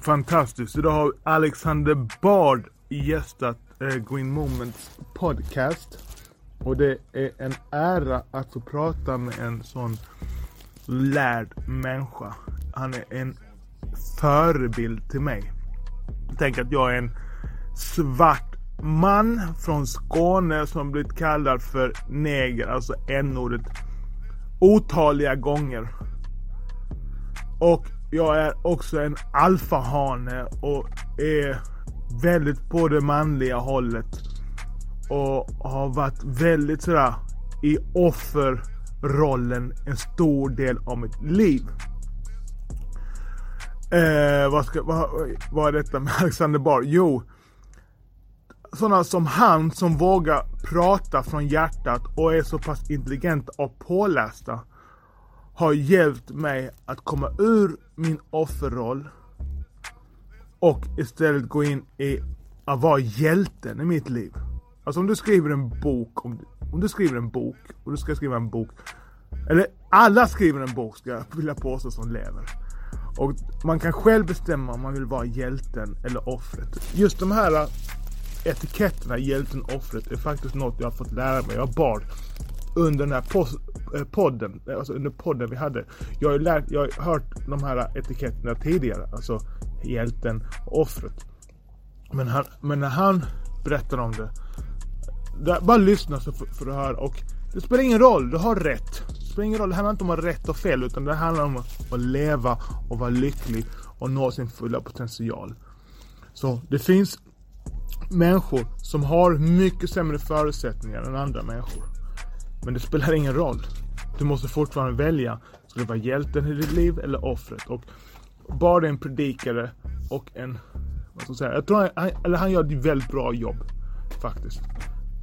Fantastiskt. Idag har Alexander Bard gästat eh, Green Moments podcast. Och det är en ära att få prata med en sån lärd människa. Han är en förebild till mig. Tänk att jag är en svart man från Skåne som blivit kallad för neger, alltså n-ordet, otaliga gånger. Och jag är också en alfahane och är väldigt på det manliga hållet. Och har varit väldigt sådär i offerrollen en stor del av mitt liv. Eh, vad, ska, vad, vad är detta med Alexander Bar? Jo, sådana som han som vågar prata från hjärtat och är så pass intelligenta och pålästa har hjälpt mig att komma ur min offerroll och istället gå in i att vara hjälten i mitt liv. Alltså om du skriver en bok, om du, om du skriver en bok och du ska skriva en bok, eller alla skriver en bok ska jag vilja påstå som lever. Och man kan själv bestämma om man vill vara hjälten eller offret. Just de här äh, etiketterna, hjälten, offret, är faktiskt något jag har fått lära mig. Jag bad under den här eh, podden, eh, alltså under podden vi hade. Jag har, lärt, jag har hört de här etiketterna tidigare, alltså hjälten och offret. Men, han, men när han berättar om det, där, bara lyssna så för, för höra och det spelar ingen roll, du har rätt. Det spelar ingen roll, det handlar inte om att ha rätt och fel utan det handlar om att leva och vara lycklig och nå sin fulla potential. Så det finns människor som har mycket sämre förutsättningar än andra människor. Men det spelar ingen roll. Du måste fortfarande välja. Ska du vara hjälten i ditt liv eller offret? Och bara en predikare och en, vad ska jag säga, jag tror han, eller han gör ett väldigt bra jobb faktiskt.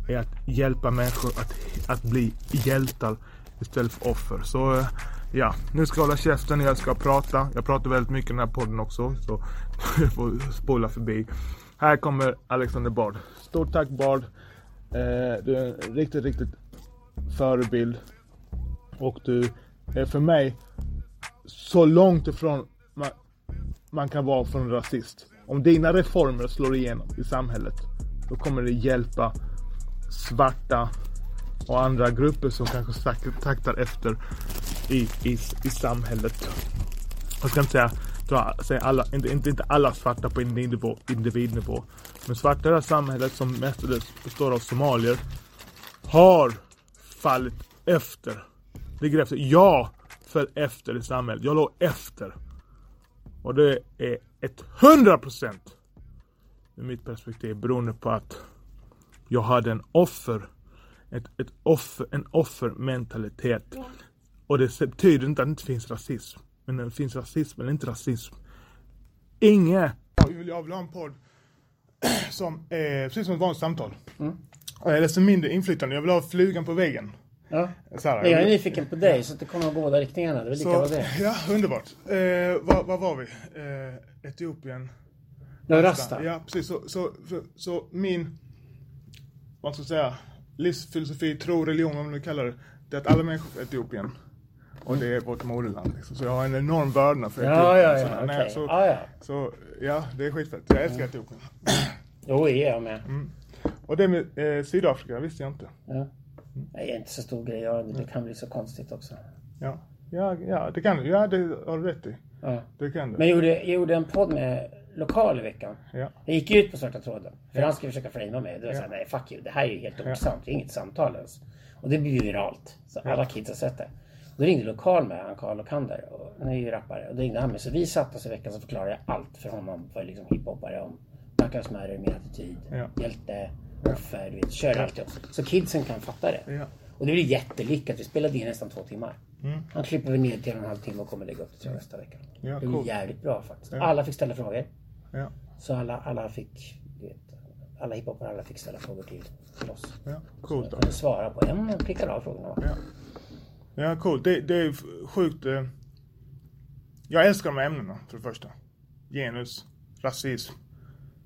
Är att hjälpa människor att, att bli hjältar istället för offer. Så ja, nu ska jag hålla käften, jag ska prata. Jag pratar väldigt mycket i den här podden också, så jag får spola förbi. Här kommer Alexander Bard. Stort tack Bard. Eh, du är en riktigt, riktigt förebild. Och du är för mig så långt ifrån man, man kan vara från rasist. Om dina reformer slår igenom i samhället, då kommer det hjälpa svarta och andra grupper som kanske taktar efter i, i, i samhället. Jag ska inte säga, säga alla, inte, inte, inte alla svarta på individnivå, individnivå. Men svarta i det här samhället som mestadels består av somalier har fallit efter. Ligger efter. Jag föll efter i samhället. Jag låg efter. Och det är ett hundra procent ur mitt perspektiv beroende på att jag hade en offer, ett, ett offer, en offermentalitet. Och det betyder inte att det inte finns rasism. Men det finns rasism eller inte rasism. Inget. Jag vill, ha en podd som är precis som ett vanligt samtal. Mm. Eller som mindre inflytande. Jag vill ha flugan på väggen. Ja. Här, jag är nyfiken på dig så att det kommer att gå båda riktningarna. Det är lika så, det. Ja, underbart. Eh, var, var, var vi? Eh, Etiopien. Ja, Rasta. Ja, precis. Så, så, så, så min, vad ska jag säga, livsfilosofi, tro, religion, vad man nu kallar det. Det är att alla människor är Etiopien. Och det är vårt moderland. Liksom. Så jag har en enorm vördnad för Etiopien. Ja, ja, ja. Okay. Så, ah, ja. så ja, det är skitfett. Jag älskar mm. Etiopien. Jo, är jag med. Mm. Och det med eh, Sydafrika visste jag inte. Ja. Det är inte så stor grej. Ja, det kan bli så konstigt också. Ja, ja, ja det kan du. Ja, det har du rätt i. Ja. Det kan du. Men jag gjorde, jag gjorde en podd med lokal i veckan. Ja. Jag gick ut på svarta tråden. För ja. han skulle försöka framea mig. Det var ja. såhär, nej fuck you. Det här är ju helt osant. Det är inget samtal ens. Och det blev viralt. Så alla kids har sett det. Då ringde lokal med han Karl Okander. Och han är ju rappare. Och då ringde han mig. Så vi satt oss i veckan så förklarade jag allt för honom. För liksom hiphopare. Om Black Lives Matter, min attityd, hjälte, offer. Du vet, körde allt. Så kidsen kan fatta det. Och det blev jättelyckat. Vi spelade in nästan två timmar. Mm. Han klipper ner till en och en halv timme och kommer lägga upp det till nästa vecka. Ja, det cool. jävligt bra faktiskt. Ja. Alla fick ställa frågor. Ja. Så alla, alla fick... Vet, alla hiphopare alla fick ställa frågor till, till oss. Ja, coolt. Så svara på en och klickade av frågorna. Ja, ja coolt. Det, det är sjukt. Eh, jag älskar de här ämnena för det första. Genus, rasism,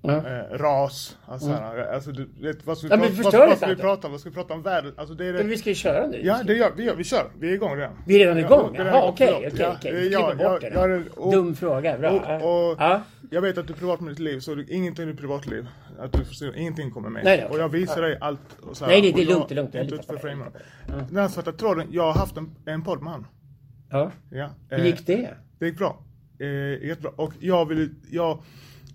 eh, ras. Alltså, här, alltså du vet, vad ska vi, Ja, men prata, vad, vad ska vi prata om? Vad ska vi prata om världen? Alltså det är Men det. vi ska ju köra nu. Ja, det gör vi. Gör, vi kör. Vi är igång redan. Vi är redan igång? Ja, Jaha, okej, okej, Ja, okej. eh, Vi ja, bort ja, det och- Dum fråga, bra. Och, och Ja. Jag vet att du är privat med ditt liv, så du, ingenting i ditt privatliv, att du förstår, ingenting kommer med. Nej, nej. Och jag visar dig allt. Och så här, Nej, det- det är lugnt, det är lugnt. Jag litar på jag Den här svarta tråden, jag har haft en, en podd med han. Ja. Ja, Hur eh, gick det? Det gick bra. Eh, jättebra. Och jag ville, jag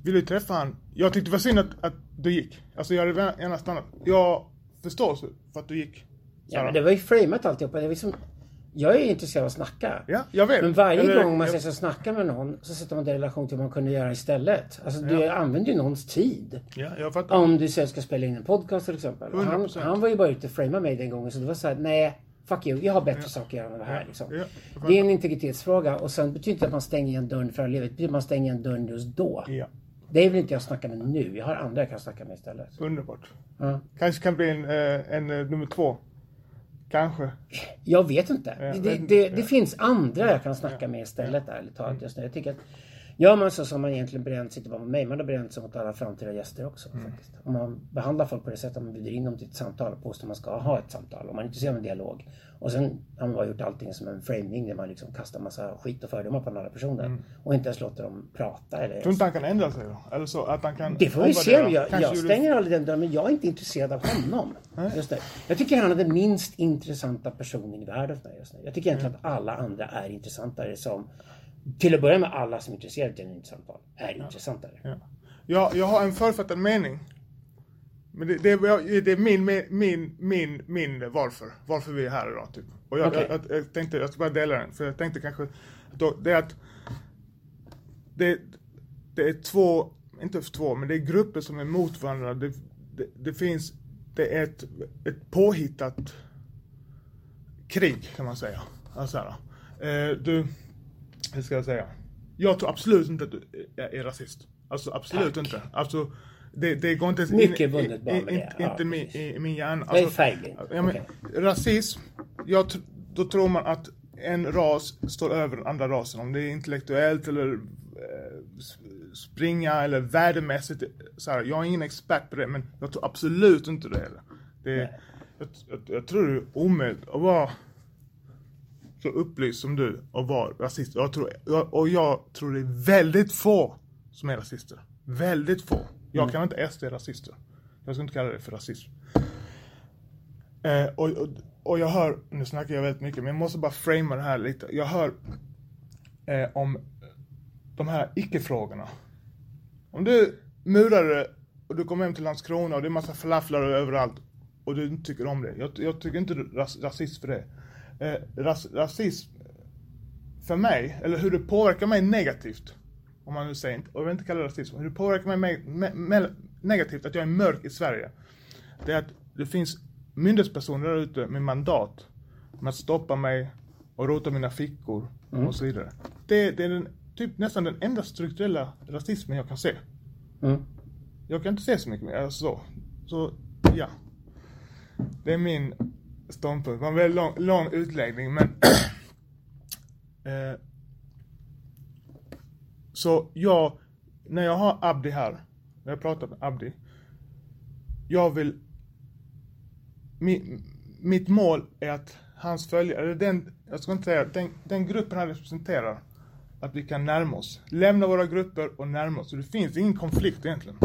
ville ju träffa han. Jag tyckte det var synd att, att du gick. Alltså jag hade gärna stannat. Jag förstår för att du gick. Ja, men det var ju framat alltihopa. Det var liksom, jag är ju intresserad av att snacka. Ja, jag vet. Men varje Eller- gång man jag- ses och snackar med någon så sätter man det i relation till vad man kunde göra istället. Alltså du använder ju någons tid. Ja, jag fattar. Om du sen ska spela in en podcast till exempel. Han, 100%. han var ju bara ute och framea mig den gången så det var så här: nej, fuck you, jag har bättre saker att göra än det här. Liksom. Ja, det är en integritetsfråga och sen betyder inte att man stänger igen dörren för livet. Det betyder att man stänger igen dörren just då. Ja, Det vill inte jag snacka med nu. Jag har andra jag kan snacka med istället. underbart. Ja. Kanske kan bli en, eh, en eh, nummer två. Kanske. Jag vet inte. Ja, det, men- det, det finns andra jag kan snacka med istället ärligt talat just nu. Jag tycker att Gör man så som man egentligen bränt sig inte bara mot mig, man har bränt sig mot alla framtida gäster också. Mm. Faktiskt. Om man behandlar folk på det sättet, man bjuder in dem till ett samtal och påstår att man ska ha ett samtal. Om man är intresserad av en dialog. Och sen har man bara gjort allting som en framing där man liksom kastar massa skit och fördomar på andra personer. Och inte ens låter dem prata. Eller Mm. Tror inte han kan ändra sig då? Eller så att han kan det får vi se. Jag, jag stänger aldrig den dörren, men jag är inte intresserad av honom. Just det. Jag tycker han är den minst intressanta personen i världen för mig just nu. Jag tycker egentligen att alla andra är intressantare som... Till att börja med alla som är intresserade av genuint samtal är intressantare. Ja. Jag, jag har en författad mening. Men det, det, är- det är min, min, min, min varför. Varför vi är här idag typ. Och jag, Okej. jag, jag, jag tänkte, jag ska bara dela den. För jag tänkte kanske, då, det är att det, det är två, inte två, men det är grupper som är mot varandra. Det, det, det finns, det är ett, ett påhittat krig kan man säga. Alltså här, eh, du, hur ska jag säga? Jag tror absolut inte att du är, rasist. Alltså absolut Tack. inte. Alltså, det, det går inte ens Mycket vunnet bara med i, det. inte Ja, min, i, min hjärna. Alltså, färgblind. Ja, men, Okej. Rasism, jag, då tror man att en ras står över den andra rasen. Om det är intellektuellt eller eh, springa eller värdemässigt. Så här, jag är ingen expert på det, men jag tror absolut inte det. heller. det jag, jag, jag tror det är omöjligt att vara så upplyst som du och vara rasist. Jag tror, jag, och jag tror det är väldigt få som är rasister. Väldigt få. Jag Mm. kan inte SD rasister. Jag ska inte kalla det för rasism. Eh, och, och, och jag hör, nu snackar jag väldigt mycket, men jag måste bara framea det här lite. Jag hör eh, om de här icke-frågorna. Om du murare och du kommer hem till Landskrona och det är massa falafflar överallt och du inte tycker om det. Jag, jag tycker inte ras, rasist för det. Eh, ras, rasism för mig, eller hur det påverkar mig negativt, om man nu säger inte, och jag vill inte kalla det rasism, hur det påverkar mig me, me, me, negativt att jag är mörk i Sverige. Det är att det finns myndighetspersoner där ute med mandat med att stoppa mig och rota mina fickor och så vidare. Det, det är den, typ nästan den enda strukturella rasismen jag kan se. Mm. Jag kan inte se så mycket mer, alltså så. Så, ja. Det är min ståndpunkt. Det var en väldigt lång, lång utläggning, men... eh, så jag, när jag har Abdi här, när jag pratar med Abdi, jag vill... Mi, mitt mål är att hans följare, den, jag ska inte säga, den, den gruppen han representerar, att vi kan närma oss. Lämna våra grupper och närma oss. Så det finns ingen konflikt egentligen.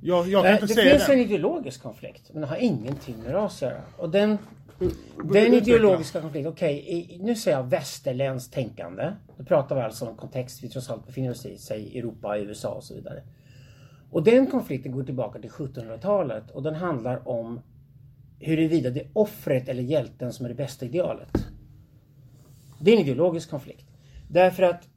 Jag, jag kan inte Det säga finns den. en ideologisk konflikt, men det har ingenting med ras att göra. Och den. Den ideologiska konflikten, okej, i- nu säger jag västerländskt tänkande. Då pratar vi alltså om kontext vi trots allt befinner oss i, säg Europa, USA och så vidare. Och den konflikten går tillbaka till 1700-talet och den handlar om huruvida det är offret eller hjälten som är det bästa idealet. Det är en ideologisk konflikt. Därför att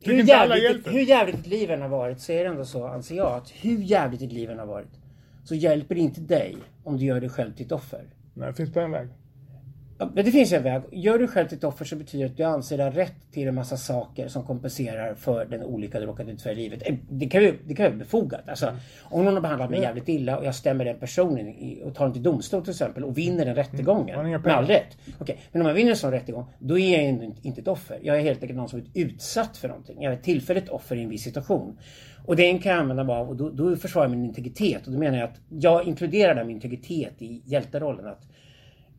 hur jävligt, hur jävligt ditt liv än har varit så är det ändå så, anser jag, att hur jävligt ditt liv än har varit så hjälper det inte dig om du gör dig själv till ett offer. Nej, det finns på en väg. Men det finns en väg. Gör du själv till ett offer så betyder det att du anser dig ha rätt till en massa saker som kompenserar för den olycka du råkat ut för i livet. Eh, Det kan ju det kan ju vara befogat. Alltså, Om någon har behandlat mig jävligt illa och jag stämmer den personen i, och tar den till domstol till exempel och vinner den rättegången. har inga med all rätt. Okej, Men om jag vinner en sån rättegång, då är jag inte ett offer. Jag är helt enkelt någon som är utsatt för någonting. Jag är ett tillfälligt offer i en viss situation. Och den kan jag använda mig av och då, då försvarar jag min integritet. Och då menar jag att jag inkluderar där min integritet i hjälterollen. Att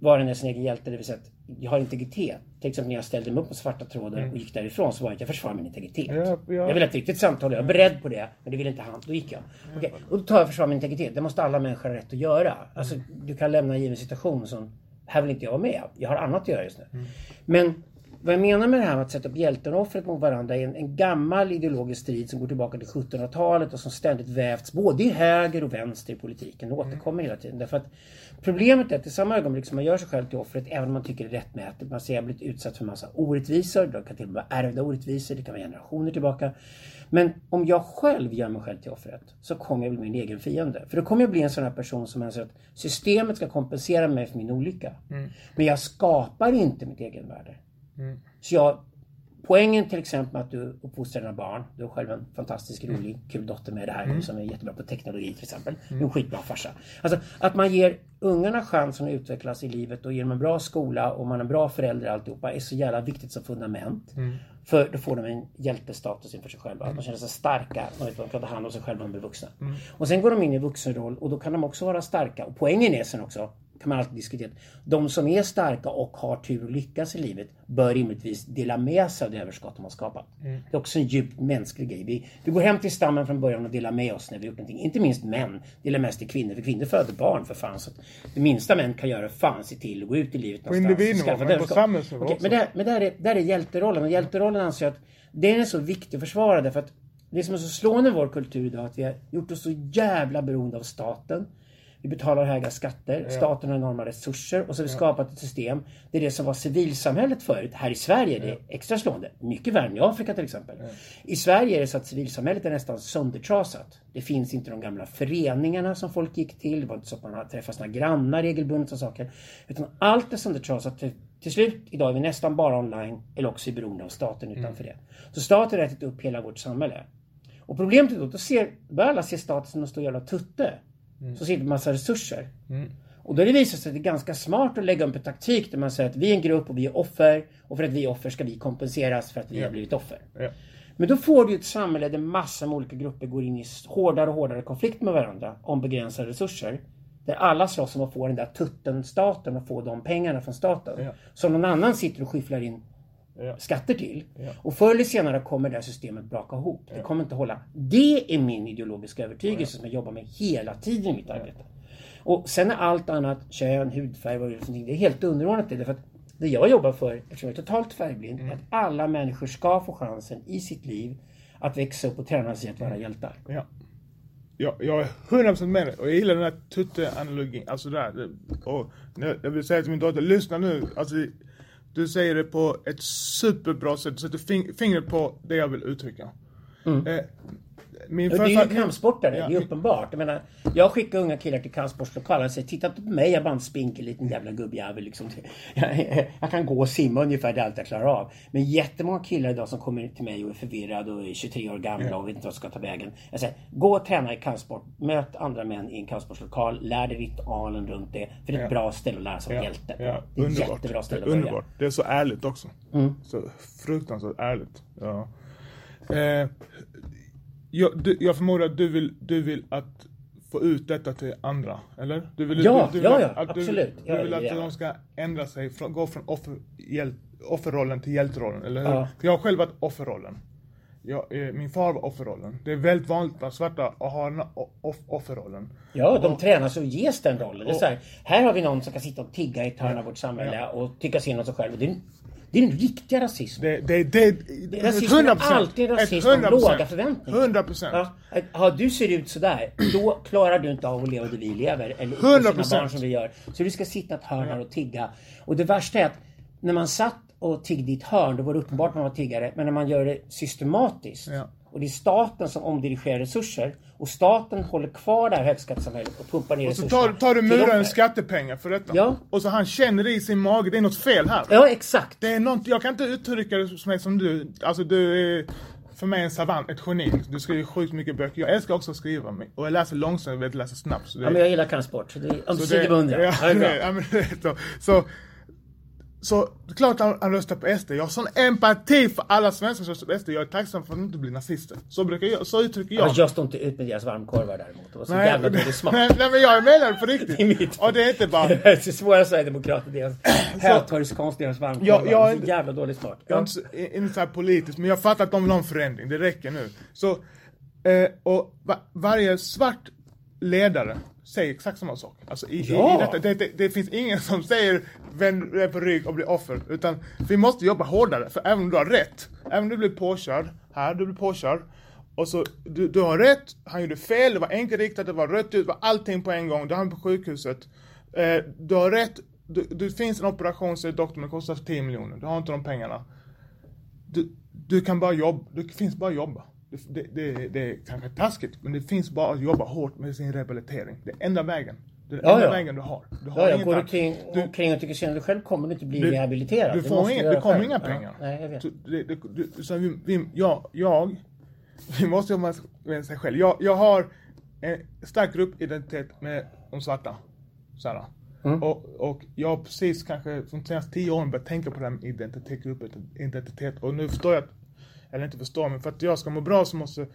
vara en sin egen hjälte, det vill säga att jag har integritet. Till exempel när jag ställde mig upp på svarta tråden och gick därifrån så var det att jag försvarar min integritet. Mm. Ja, ja. Jag ville ha ett riktigt samtal, jag var beredd på det, men det ville inte han. Då gick jag. Okej, Och då tar jag och försvarar min integritet. Det måste alla människor ha rätt att göra. Alltså, du kan lämna en given situation som, här vill inte jag vara med. Jag har annat att göra just nu. Mm. Men vad jag menar med det här med att sätta upp hjälten och offret mot varandra är en, en gammal ideologisk strid som går tillbaka till 1700-talet och som ständigt vävts både i höger och vänster i politiken. Det återkommer hela tiden. Därför att problemet är att i samma ögonblick som man gör sig själv till offret, även om man tycker det är rättmätigt, man säger jag blivit utsatt för massa orättvisor, det kan till och med vara ärvda orättvisor, det kan vara generationer tillbaka. Men om jag själv gör mig själv till offret så kommer jag bli min egen fiende. För då kommer jag bli en sån här person som anser att systemet ska kompensera mig för min olycka. Men jag skapar inte mitt egen värde. Så jag, poängen till exempel med att du uppfostrar dina barn. Du har själv en fantastisk, rolig, kul dotter med det här som är jättebra på teknologi till exempel. Du är en skitbra farsa. Alltså att man ger ungarna chansen att utvecklas i livet och ger dem en bra skola och man är en bra förälder alltihopa är så jävla viktigt som fundament. För då får de en hjältestatus inför sig själva. Att de känner sig starka. De vet att de kan ta hand om sig själva när de blir vuxna. Och sen går de in i vuxenroll och då kan de också vara starka. Och poängen är sen också kan man alltid diskutera. De som är starka och har tur och lyckas i livet bör rimligtvis dela med sig av det överskott de har skapat. Det är också en djupt mänsklig grej. Vi, vi går hem till stammen från början och delar med oss när vi har gjort någonting. Inte minst män delar mest till kvinnor. För kvinnor föder barn för fan. Så att det minsta män kan göra fan se till att gå ut i livet någonstans. och individnivå, men på samhällsnivå också. Men, där, men där, är, där är hjälterollen. Och hjälterollen anser jag att den är så viktig att försvara. Därför att det som är så slående i vår kultur idag är att vi har gjort oss så jävla beroende av staten. Vi betalar höga skatter, staten har enorma resurser och så har vi skapat ett system där det som var civilsamhället förut, här i Sverige är det extra slående, mycket värre i Afrika till exempel. I Sverige är det så att civilsamhället är nästan söndertrasat. Det finns inte de gamla föreningarna som folk gick till, det var inte så att man har träffat sina grannar regelbundet och saker. Utan allt är söndertrasat. Till, slut idag är vi nästan bara online eller också är beroende av staten utanför det. Så staten har ätit upp hela vårt samhälle. Och problemet är då, då ser, börjar alla se staten som en stor jävla tutte. Så sitter massa resurser. Och då har det visat sig att det är ganska smart att lägga upp en taktik där man säger att vi är en grupp och vi är offer. Och för att vi är offer ska vi kompenseras för att vi har blivit offer. Ja. Men då får du ett samhälle där massor med olika grupper går in i hårdare och hårdare konflikt med varandra om begränsade resurser. Där alla slåss om att få den där tutten-staten och få de pengarna från staten. Ja. Som någon annan sitter och skyfflar in Ja. skatter till. Och förr eller senare kommer det här systemet braka ihop. Det kommer inte hålla. Det är min ideologiska övertygelse som jag jobbar med hela tiden i mitt arbete. Och sen är allt annat, kön, hudfärg, vad det är för det är helt underordnat det. Därför att det jag jobbar för, eftersom jag är totalt färgblind, är att alla människor ska få chansen i sitt liv att växa upp och träna sig att vara hjältar. Ja. Jag, jag är 100% med dig och jag gillar den här tutte-analogin. Alltså där. Och jag jag vill säga till min dotter, lyssna nu. Alltså, du säger det på ett superbra sätt. Du sätter fing- fingret på det jag vill uttrycka. Eh, min Och det är ju kampsportare, Ja, det är uppenbart. Jag menar, jag skickar unga killar till kampsportslokalen och säger titta på mig, jag är bara en spinkel liten jävla gubbjävel. Liksom. Jag, jag kan gå och simma ungefär, det är allt jag klarar av. Men jättemånga killar idag som kommer till mig och är förvirrade och är 23 år gamla och vet inte vad som ska ta vägen. Jag säger, gå och träna i kampsport, möt andra män i en kampsportslokal, lär dig ritualen runt det. För det är ett bra ställe att lära sig vara hjälte. Ja, det är ett jättebra ställe det att är börja. underbart. Det är så ärligt också. Så fruktansvärt ärligt. Ja. Eh, jag, du, jag förmodar att du vill, du vill att få ut detta till andra, eller? Du vill, Ja, du, du ja, vill ja, att du, absolut. Du Ja, vill att ja. de ska ändra sig, från, gå från offer, hjäl, offerrollen till hjälterollen, eller hur? Ja. För jag har själv varit offerrollen. Jag, eh, min far var offerrollen. Det är väldigt vanligt bland svarta att ha den off, offerrollen. Ja, de tränas och ges den rollen. Det är så här, här har vi någon som kan sitta och tigga i ett hörn av vårt samhälle och tycka synd om sig själv. Och Det är, det är den riktiga rasismen. Det, det, det, Rasismen är alltid rasism om låga förväntningar. 100 procent. Ja, ja, du ser ut sådär, då klarar du inte av att leva det vi lever. Eller 100%. uppfostra barn som vi gör. Så du ska sitta i ett hörn här och tigga. Och det värsta är att när man satt och tiggde i ett hörn, då var det uppenbart att man var tiggare. Men när man gör det systematiskt Ja. Och det är staten som omdirigerar resurser. Och staten håller kvar det här högskattesamhället och pumpar ner Och så tar, tar du murarens skattepengar för detta. Ja. Och så han känner det i sin mage, det är något fel här. Ja, exakt. Det är något, jag kan inte uttrycka det som, som du. Alltså du är för mig en savant, ett geni. Du skriver sjukt mycket böcker. Jag älskar också att skriva. Och jag läser långsamt, jag vet läsa snabbt. Så det, Ja, men jag gillar kampsport. ömsesidig beundran. ja, Ja, det är bra. ja, men så. Så det är klart han, han röstar på SD. Jag har sån empati för alla svenskar som röstar på SD. Jag är tacksam för att de inte blir nazister. Så brukar jag, så uttrycker jag. Ja, jag står inte ut med deras varmkorvar däremot. Det var så Nej, jävla dålig smak. nej, nej men jag menar det på riktigt. Det är mitt. Och det är inte bara... Det är svåra Sverigedemokrater, deras hötorgskonst, deras varmkorvar. Ja, jag är det är så jävla dålig smak. Jag är inte, så- inte så här politisk, men jag fattar att de vill ha en förändring. Det räcker nu. Så, eh, och va, varje svart ledare säger exakt samma sak. Alltså i, Ja. i, i detta, det, det, det finns ingen som säger vänd dig på rygg och bli offer. Utan vi måste jobba hårdare. För även om du har rätt, även om du blir påkörd, här, du blir påkörd. Och så, du, du har rätt, han gjorde fel, det var enkelriktat, det var rött ut, det var allting på en gång. Du hamnade på sjukhuset. Eh, du har rätt, du, det finns en operation, säger doktorn, den kostar 10 miljoner. Du har inte de pengarna. Du, du kan bara jobba, det finns bara jobba. Det, det, det, är kanske taskigt, men det finns bara att jobba hårt med sin rehabilitering. Det är enda vägen. Det är Ja, enda ja. vägen du har. Du har Ja, jag inget går omkring, Du- omkring och tycker synd om dig själv kommer du inte bli du- rehabiliterad. Du får göra det kommer själv. inga Ja, pengar. nej, jag vet. Så det, det, du, så vi, vi, jag, jag, vi måste jobba med sig själv. Jag, jag har en stark gruppidentitet med de svarta. Så här. Mm. Och, och jag har precis kanske de senaste tio åren börjat tänka på det här med identitet, gruppidentitet. Och nu förstår jag, att- eller inte förstår, men för att jag ska må bra så måste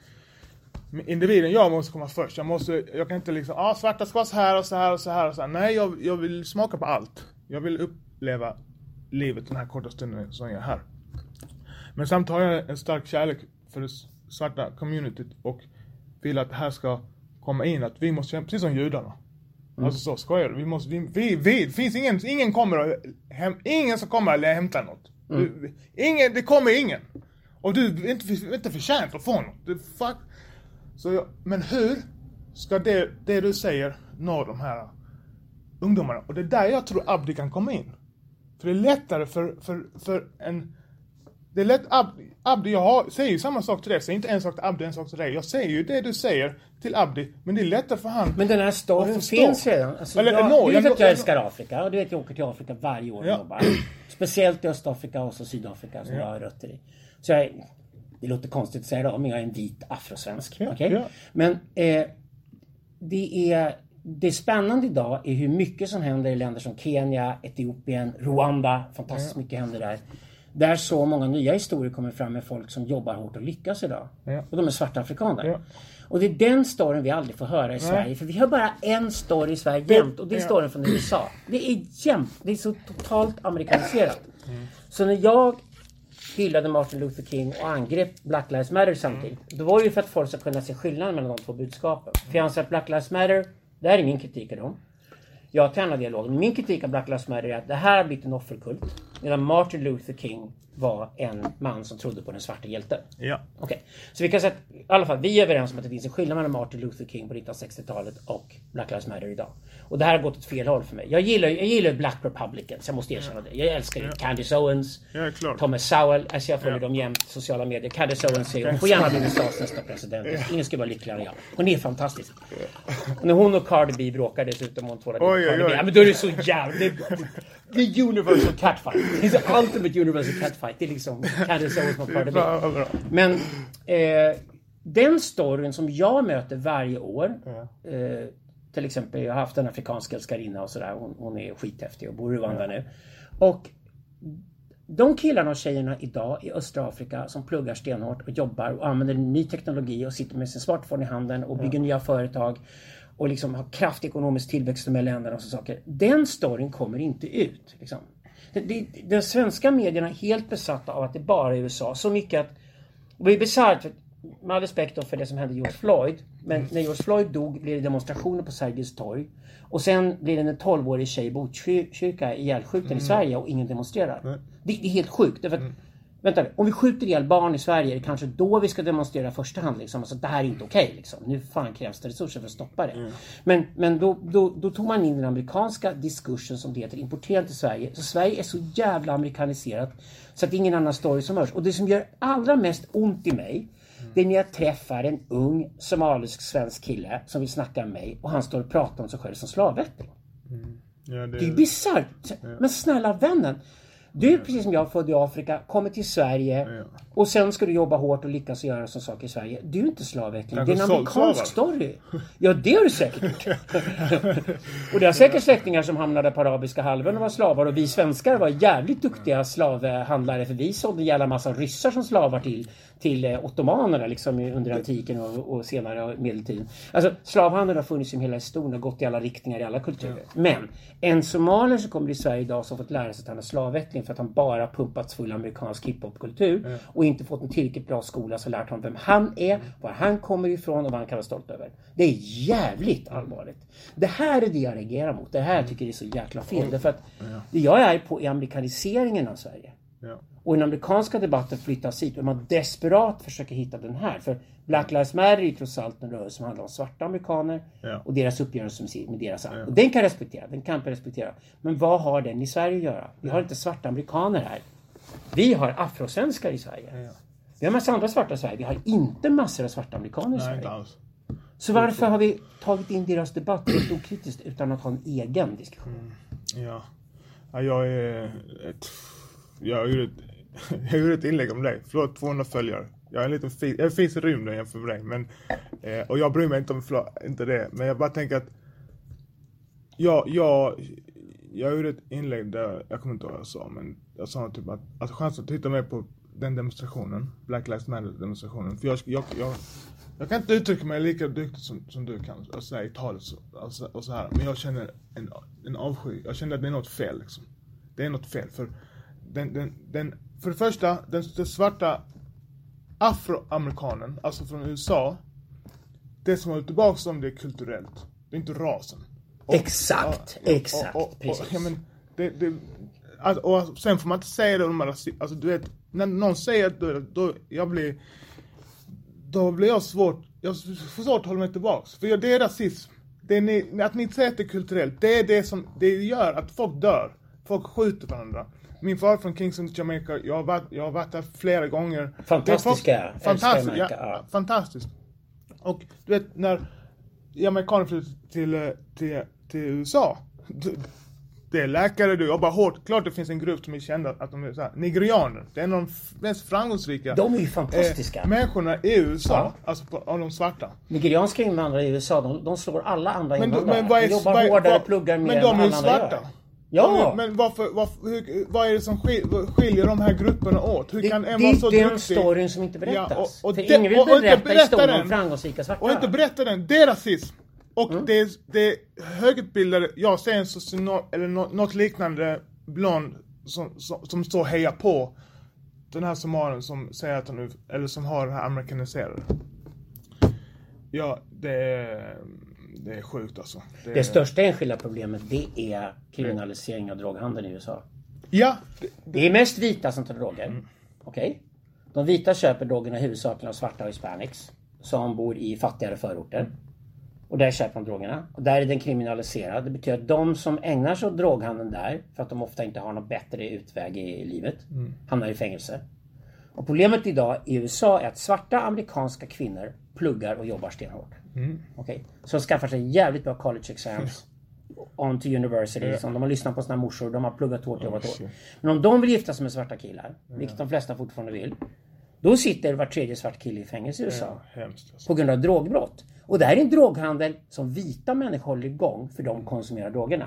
individen, jag måste komma först. Jag, måste, jag kan inte liksom, ah, svarta ska vara så här och så här och så här och så här. Nej, jag, jag vill smaka på allt. Jag vill uppleva livet den här korta stunden som jag är här. Men samtidigt har jag en stark kärlek för det svarta communityt och vill att det här ska komma in. Att vi måste, precis som judarna. Alltså så skojar du? Vi måste, vi, vi, vi, det finns ingen, ingen kommer att häm, ingen som kommer att hämta något. Du, ingen, det kommer ingen. Och du är inte, inte förtjänt att få något. Det, fuck. Så jag, men hur ska det, det du säger nå de här ungdomarna? Och det är där jag tror Abdi kan komma in. För det är lättare för, för, för en... Det är lätt, Abdi, Abdi jag har, säger ju samma sak till dig, säger inte en sak till Abdi, en sak till dig. Jag säger ju det du säger till Abdi, men det är lättare för han. Men den här storyn finns redan. Alltså, Eller, jag, no, du vet jag- att jag älskar Afrika och du vet jag åker till Afrika varje år och Ja. jobbar. Speciellt i Östafrika och så Sydafrika som jag har rötter i. Så jag, det låter konstigt att säga det, men jag är en vit afrosvensk. Ja, okej? ja. Men eh, det är det spännande idag är hur mycket som händer i länder som Kenya, Etiopien, Rwanda. Fantastiskt mycket händer där. Där så många nya historier kommer fram med folk som jobbar hårt och lyckas idag. Ja. Och de är svarta afrikaner. Ja. Och det är den storyn vi aldrig får höra i Sverige. För vi har bara en story i Sverige jämt och det är storyn från USA. Det är jämt. Det är så totalt amerikaniserat. Så när jag hyllade Martin Luther King och angrep Black Lives Matter samtidigt. Var det ju för att folk ska kunna se skillnaden mellan de två budskapen. För jag anser att Black Lives Matter, det här är min kritik av dem. Jag tar gärna dialogen. Min kritik av Black Lives Matter är att det här har blivit en offerkult. Medan Martin Luther King var en man som trodde på den svarta hjälten. Ja. Okej, så vi kan säga att, i alla fall, vi är överens om att det finns en skillnad mellan Martin Luther King på 1960-talet och Black Lives Matter idag. Och det här har gått åt fel håll för mig. Jag gillar, jag gillar Black Republicans, jag måste erkänna det. Jag älskar ju Candace Owens, Ja. Thomas Sowell, alltså jag följer dem jämt, sociala medier. Candace Owens säger hon får gärna bli USAs nästa president. Ingen skulle vara lyckligare än jag. Hon är fantastisk. Och när hon och Cardi B bråkar dessutom, hon tvålar Oj, oj, oj. Ja, men då är det så jävla... Är universal catfight. Det är så ultimate universal catfight. Det är liksom Candace Owens mot Cardi B. Men eh, den storyn som jag möter varje år. Eh, till exempel, jag har haft en afrikansk älskarinna och sådär. Hon, hon är skithäftig och bor i Rwanda nu. Och de killarna och tjejerna idag i östra Afrika som pluggar stenhårt och jobbar och använder ny teknologi och sitter med sin smartphone i handen och bygger nya företag och liksom har kraftig ekonomisk tillväxt i de här länderna och så saker. Den storyn kommer inte ut. Liksom. Den svenska medierna är helt besatta av att det bara är USA. Så mycket att... Och det är bisarrt, med all respekt för det som hände George Floyd. Men när George Floyd dog blev det demonstrationer på Sergels torg. Och sen blir det en 12-årig tjej i Botkyrka ihjälskjuten i Sverige och ingen demonstrerar. Det, det är helt sjukt. Därför att, Vänta om vi skjuter ihjäl barn i Sverige är det kanske då vi ska demonstrera i första hand. Liksom. Alltså, det här är inte okej. liksom. Nu fan krävs det resurser för att stoppa det. Men, men då, då, då tog man in den amerikanska diskursen som det heter, importerad till Sverige. Så Sverige är så jävla amerikaniserat så att det är ingen annan story som hörs. Och det som gör allra mest ont i mig Det är när jag träffar en ung somalisk svensk kille som vill snacka med mig och han står och pratar om sig själv som slavättling. Ja, Det är bisarrt. Men snälla vännen. Du precis som jag född i Afrika, kommer till Sverige Ja och sen ska du jobba hårt och lyckas göra sådana saker i Sverige. Du är inte slavättling. Det är en amerikansk story. Ja, det har du säkert gjort. och det har säkert släktingar som hamnade på arabiska halvön och var slavar och vi svenskar var jävligt duktiga slavhandlare för vi sålde en jävla massa ryssar som slavar till, till eh, ottomanerna liksom under antiken och, och senare medeltiden. Alltså slavhandeln har funnits i hela historien och gått i alla riktningar i alla kulturer. Men en somalier som kommer till Sverige idag som fått lära sig att han är slavättling för att han bara pumpats full amerikansk hiphopkultur och inte fått en tillräckligt bra skola som lärt honom vem han är, var han kommer ifrån och vad han kan vara stolt över. Det är jävligt allvarligt. Det här är det jag reagerar mot. Det här jag tycker är så jäkla fel. Därför att det jag är på är amerikaniseringen av Sverige. Ja. Och den amerikanska debatten flyttas hit och man desperat försöker hitta den här. För Black Lives Matter är ju trots allt en rörelse som handlar om svarta amerikaner Ja. och deras uppgörelse med- deras arv. Och den kan jag respektera, den kan jag respektera. Men vad har den i Sverige att göra? Vi har inte svarta amerikaner här. Vi har afrosvenskar i Sverige. Vi har massa andra svarta i Sverige. Vi har inte massor av svarta amerikaner i Sverige. inte alls. Så varför har vi tagit in deras debatt helt okritiskt utan att ha en egen diskussion? Ja. ja jag är... Ett, jag gjorde ett, jag gjorde ett inlägg om dig. Förlåt, 200 följare. Jag är en liten fin, jag finns i rymden jämfört med dig. Men, eh, och jag bryr mig inte om förlåt, inte det. Men jag bara tänker att jag, jag, jag gjorde ett inlägg där, jag kommer inte ihåg vad jag sa, men jag sa typ att, att chansen att titta med på den demonstrationen, Black Lives Matter demonstrationen. För jag, jag, jag, jag kan inte uttrycka mig lika duktigt som, som du kan, alltså, i talet så, alltså, och så här. Men jag känner en, en avsky, jag känner att det är något fel liksom. Det är något fel för den, den, den för det första, den, den svarta afroamerikanen, alltså från USA, det som håller tillbaka dem det är kulturellt. Det är inte rasen. Och- Exakt, exakt, och, och, och, ja, men det, det, alltså, och sen får man inte säga det om alltså du vet, när någon säger det, då, då jag blir, då blir jag svårt, jag får svårt att hålla mig tillbaks. För det är rasism. Det är ni, att ni säger att det är kulturellt, det är det som, det gör att folk dör. Folk skjuter varandra. Min far från Kingston, Jamaica, jag har varit, jag har varit där flera gånger. Fantastiska, fantastiskt, ja, ja. fantastiskt. Och du vet när amerikaner flyttar till, eh, till, till USA. Det är läkare, du jobbar hårt. Klart det finns en grupp som är kända att de är så här, nigerianer. Det är en av de mest framgångsrika De är ju fantastiska. eh, människorna i USA. Ja. Alltså på, av de svarta. Nigerianska invandrare i USA, de, de slår alla andra Men, invandrare. men vad är, de jobbar vad hårdare, vad- pluggar mer Men de är ju svarta. gör. Ja! Men varför, varför, hur, vad är det som skil- skiljer de här grupperna åt? Hur det, kan en det vara så är den duktig? storyn som inte berättas. Ja, och- och För det- ingen vill och- och inte berätta berätta historien om framgångsrika svarta. Och inte berätta den, det är rasism. Och Mm. det, är, det är högutbildade, jag ser en socionom, eller nå- något liknande blond som, som, som står och hejar på den här somaliern som säger att han eller som har det här amerikaniserade. Ja, det är, det är sjukt alltså. Det, Det största enskilda problemet det är kriminalisering av droghandeln i USA. Ja, det, Det är mest vita som tar droger. Mm. Okej? De vita köper drogerna huvudsakligen av svarta och hispanics. Som bor i fattigare förorter. Och där köper de drogerna. Och där är den kriminaliserad. Det betyder att de som ägnar sig åt droghandeln där, för att de ofta inte har någon bättre utväg i livet, hamnar i fängelse. Och problemet idag i USA är att svarta amerikanska kvinnor pluggar och jobbar stenhårt. Okej? Så de skaffar sig jävligt bra college exams. On to university. Liksom. De har lyssnat på sina morsor, de har pluggat hårt, jobbat hårt. Men om de vill gifta sig med svarta killar, vilket de flesta fortfarande vill. Då sitter var tredje svart kille i fängelse i USA. hemskt alltså. På grund av drogbrott. Och det här är en droghandel som vita människor håller igång för de konsumerar drogerna.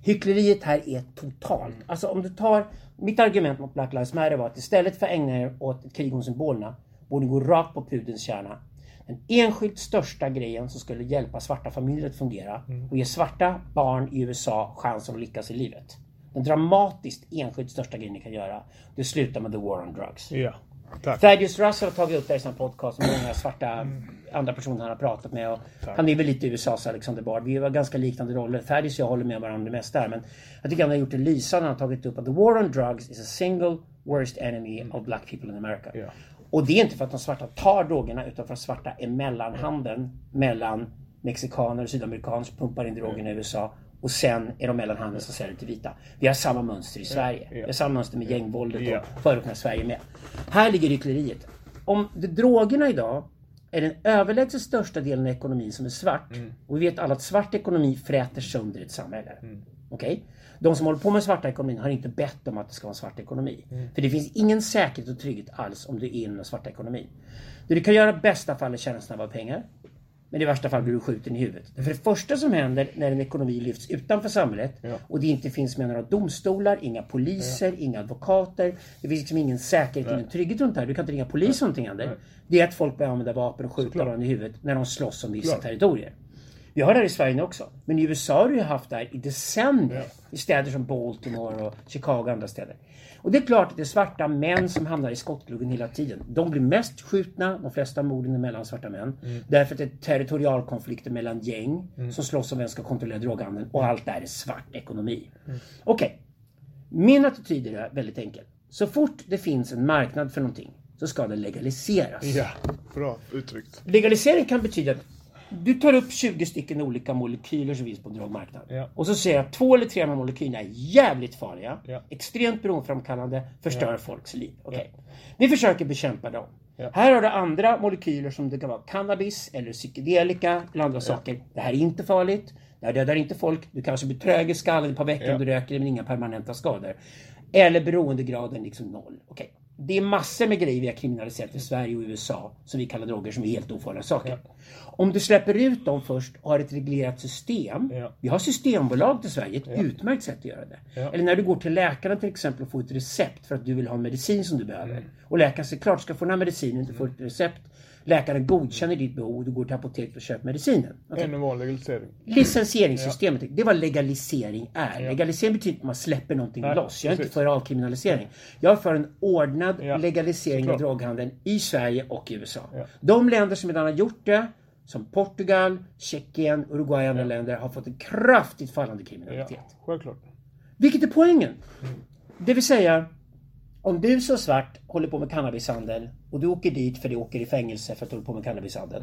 Hyckleriet här är totalt. Alltså om du tar... Mitt argument mot Black Lives Matter var att istället för att ägna er åt ett krig om symbolerna borde ni gå rakt på pudelns kärna. Den enskilt största grejen som skulle hjälpa svarta familjer att fungera och ge svarta barn i USA chansen att lyckas i livet. Den dramatiskt enskilt största grejen ni kan göra, det slutar med the war on drugs. Ja, tack. Thaddeus Russell har tagit upp det i sin podcast med många svarta andra personer han har pratat med. Och han är väl lite USAs Alexander Bard. Vi har ganska liknande roller. Thaddeus och jag håller med varandra det mesta här. Men jag tycker han har gjort det lysande. Han har tagit upp att the war on drugs is a single worst enemy of black people in America. Ja. Och det är inte för att de svarta tar drogerna utan för att svarta är mellanhanden mellan mexikaner och sydamerikaner som pumpar in drogerna i USA och sen är de mellanhanden som säljer till vita. Vi har samma mönster i Sverige. Vi har samma mönster med gängvåldet och förorterna i Sverige med. Här ligger hyckleriet. om det, drogerna idag är den överlägset största delen av ekonomin som är svart. Och vi vet alla att svart ekonomi fräter sönder ett samhälle. Okej? De som håller på med svarta ekonomin har inte bett om att det ska vara en svart ekonomi. För det finns ingen säkerhet och trygghet alls om du är inom den svarta ekonomin. Det du kan göra i bästa fall är tjäna snabba pengar. Men i värsta fall blir du skjuten i huvudet. För det första som händer när en ekonomi lyfts utanför samhället och det inte finns med några domstolar, inga poliser, inga advokater. Det finns liksom ingen säkerhet, ingen trygghet runt det här. Du kan inte ringa polis om någonting händer. Det är att folk börjar använda vapen och skjuta varandra i huvudet när de slåss om vissa territorier. Vi har det här i Sverige också. Men i USA har du haft det här i decennier. I städer som Baltimore och Chicago och andra städer. Och det är klart att det är svarta män som hamnar i skottgluggen hela tiden. De blir mest skjutna, de flesta morden är mellan svarta män. Därför att det är territorialkonflikter mellan gäng som slåss om vem ska kontrollera droghandeln. Och allt det här är svart ekonomi. Okej. Min attityd är väldigt enkel. Så fort det finns en marknad för någonting så ska det legaliseras. Ja, bra uttryckt. Legalisering kan betyda att du tar upp 20 stycken olika molekyler som finns på en drogmarknad. Ja. Och så säger jag att två eller tre av molekylerna är jävligt farliga. Ja. Extremt beroendeframkallande, förstör folks liv. Okej. Vi försöker bekämpa dem. Här har du andra molekyler som det kan vara cannabis eller psykedelika eller andra saker. Det här är inte farligt. Det här dödar inte folk. Du kanske blir trög i skallen ett par veckor om du röker men inga permanenta skador. Eller beroendegraden liksom noll. Okej. Det är massor med grejer vi har kriminaliserat i Sverige och USA som vi kallar droger som är helt ofarliga saker. Om du släpper ut dem först och har ett reglerat system. Ja. Vi har systembolag till Sverige, ett utmärkt sätt att göra det. Eller när du går till läkaren till exempel och får ett recept för att du vill ha en medicin som du behöver. Mm. Och läkaren säger klart, ska få den här medicinen, du får ett recept. Läkaren godkänner ditt behov och du går till apoteket och köper medicinen. Okej. Ännu vanlig legalisering. Licensieringssystemet, det är vad legalisering är. Legalisering betyder att man släpper någonting Nej, loss. Jag är inte precis. för avkriminalisering. Jag är för en ordnad Ja, legalisering av såklart. droghandeln i Sverige och i USA. De länder som redan har gjort det, som Portugal, Tjeckien, Uruguay och andra länder, har fått en kraftigt fallande Ja, kriminalitet. självklart. Vilket är poängen? Det vill säga, om du som svart håller på med cannabishandel och du åker dit för du åker i fängelse för att du håller på med cannabishandel.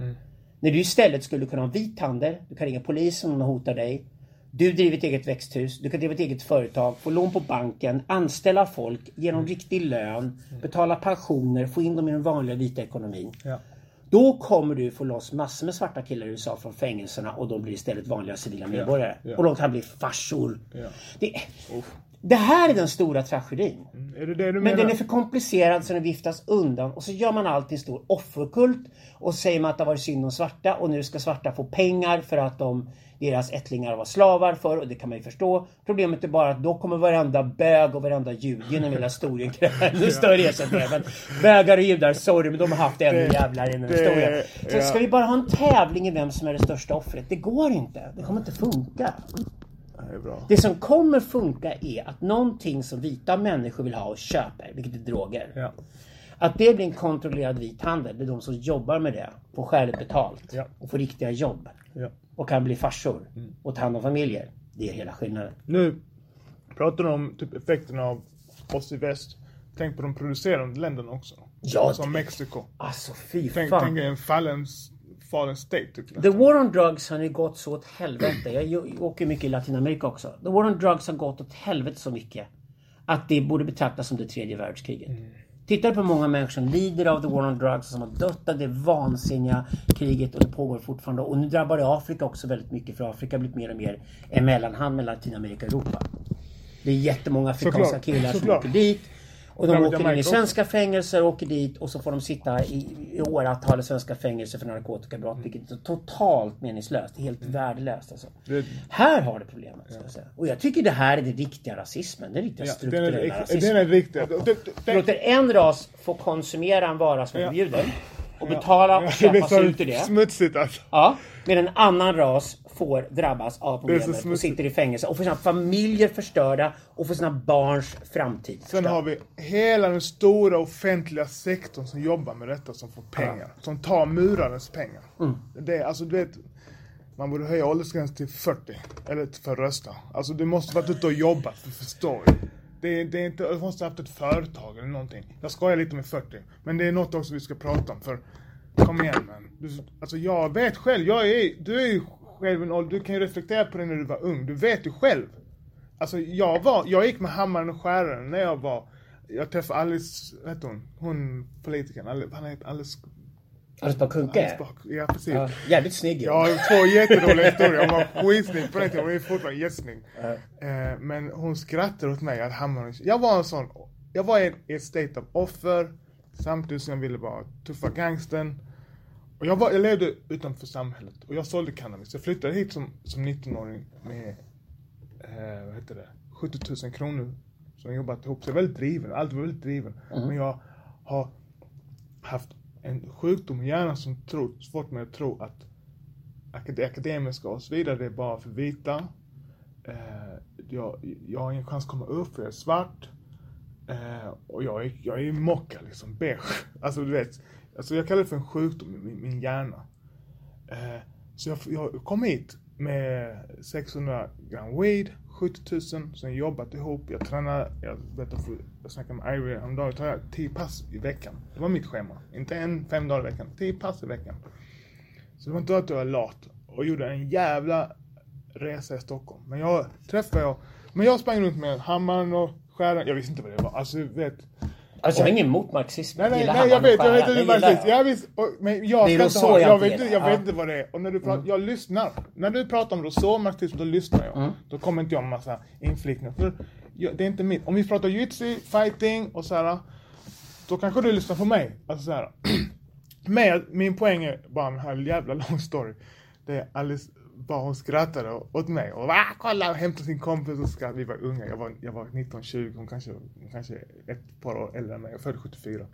När du istället skulle kunna ha vit handel, du kan ringa polisen om någon hotar dig. Du driver ett eget växthus, du kan driva ett eget företag, få lån på banken, anställa folk, ge dem riktig lön, betala pensioner, få in dem i den vanliga vita ekonomin. Ja. Då kommer du få loss massor med svarta killar i USA från fängelserna och de blir istället vanliga civila medborgare. ja. Och de kan bli farsor. Ja. Det, det här är den stora tragedin. Är det det Men menar? den är för komplicerad så den viftas undan och så gör man allt en stor offerkult och säger man att det har varit synd om svarta och nu ska svarta få pengar för att de, deras ättlingar var slavar för och det kan man ju förstå. Problemet är bara att då kommer varenda bög och varenda jud genom hela historien kräva ännu större ersättningar. Men bögar och judar, sorry men de har haft ännu jävlar det- historien. Så ja. ska vi bara ha en tävling i vem som är det största offret? Det går inte. Det kommer inte funka. Det är bra. Det som kommer funka är att någonting som vita människor vill ha och köper, vilket är droger. Ja. Att det blir en kontrollerad vit handel. Det är de som jobbar med det. Får skäligt betalt. Ja. Och får riktiga jobb. Ja. Och kan bli farsor. Och ta hand om familjer. Det är hela skillnaden. Nu pratar du om typ effekterna av oss i väst. Tänk på de producerande länderna också. Ja, Som Mexiko. Alltså fy Tänk, fan. tänk en fallen, fallen state typ. The war on drugs har nu gått så åt helvete. Jag åker mycket i Latinamerika också. The war on drugs har gått åt helvete så mycket. Att det borde betraktas som det tredje världskriget. Tittar på många människor som lider av the war on drugs, som har dött av det vansinniga kriget och det pågår fortfarande. Och nu drabbar det Afrika också väldigt mycket för Afrika har blivit mer och mer en mellanhand mellan Latinamerika och Europa. Det är jättemånga afrikanska Såklart, killar som såklart. åker dit. Och de Drabbar åker in i svenska fängelser och åker dit och så får de sitta i, i åratal i svenska fängelser för narkotikabrott. Vilket är totalt meningslöst. Helt värdelöst alltså. Det- Här har du problemet. Ska jag. Och jag tycker det här är den riktiga rasismen. Den riktiga Ja, den strukturella är, rasismen. den är riktig. Det- det- Du låter en ras få konsumera en vara som är Ja. Och betala och blir sig så ut ur det. smutsigt alltså. Ja, medan en annan ras får drabbas av problemet och sitter i fängelse och får sina familjer förstörda och får sina barns framtid Sen förstörd. har vi hela den stora offentliga sektorn som jobbar med detta som får pengar. Som tar murarens pengar. Mm. Det är, alltså du vet, man borde höja åldersgränsen till 40. Eller för att rösta. Alltså du måste varit ute och jobbat för att förstå. Det, är- det är inte, du måste ha haft ett företag eller någonting. Jag skojar lite med 40. Men det är något också vi ska prata om för Kom igen man. Du, alltså jag vet själv, jag är, du är ju själv en ålder, du kan ju reflektera på det när du var ung. Du vet ju själv. Alltså jag var, jag gick med hammaren och skäraren när jag var jag träffade Alice, vad hette hon? Hon politikern, Alice, han hette Alice... Alice Bah Kuhnke? Ja, precis. Ja, jävligt snygg har två jättedåliga historier. Hon var skitsnygg på den tiden. Hon är fortfarande jättesnygg. Eh, men hon skrattade åt mig att hamna Jag var en sån, jag var i ett state of offer. Samtidigt som jag ville vara tuffa gangstern. Och jag, var, jag levde utanför samhället och jag sålde cannabis. Jag flyttade hit som, som 19-åring med, eh, vad heter det, 70 000 kronor som jag jobbat ihop. Så jag är väldigt driven, alltid väldigt driven. Men jag har haft en sjukdom i hjärnan som tror, fått mig att tro att det akademiska och så vidare, det är bara för vita. Eh, jag, jag har ingen chans att komma upp för jag är svart. Eh, och jag är, jag är mocka liksom, beige. Alltså du vet, alltså jag kallar det för en sjukdom i min, min hjärna. Eh, så jag, jag kom hit med 600 gram weed, 70 000, sen jobbat ihop, jag tränar, jag, vet jag snackade med Irie häromdagen, jag tränar 10 pass i veckan. Det var mitt schema. Inte en, fem dagar i veckan, 10 pass i veckan. Så det var inte att jag var lat och gjorde en jävla resa i Stockholm. Men jag träffade jag, men jag sprang runt med hammaren och skäran, jag visste inte vad det var. Alltså du vet. Alltså jag har ingen emot marxism. Nej nej nej jag vet, och jag vet inte gillar precis. Jag visst, och, men jag ska inte ha, jag jag vet, jag vet inte vad det är. Och när du pratar, jag lyssnar. När du pratar om Rousseau, marxism, då lyssnar jag. Då kommer inte jag med massa inflikningar. Det är inte mitt. Om vi pratar jujutsu, fighting och så här. Då kanske du lyssnar på mig. Alltså så här. Men min poäng är bara en här jävla lång story. Det är Alice, bara hon skrattade åt mig och va, kolla och hämtade sin kompis och skrattade. Vi var unga, jag var, jag var 19-20, hon kanske, hon kanske ett par år äldre än mig. Jag föddes 74.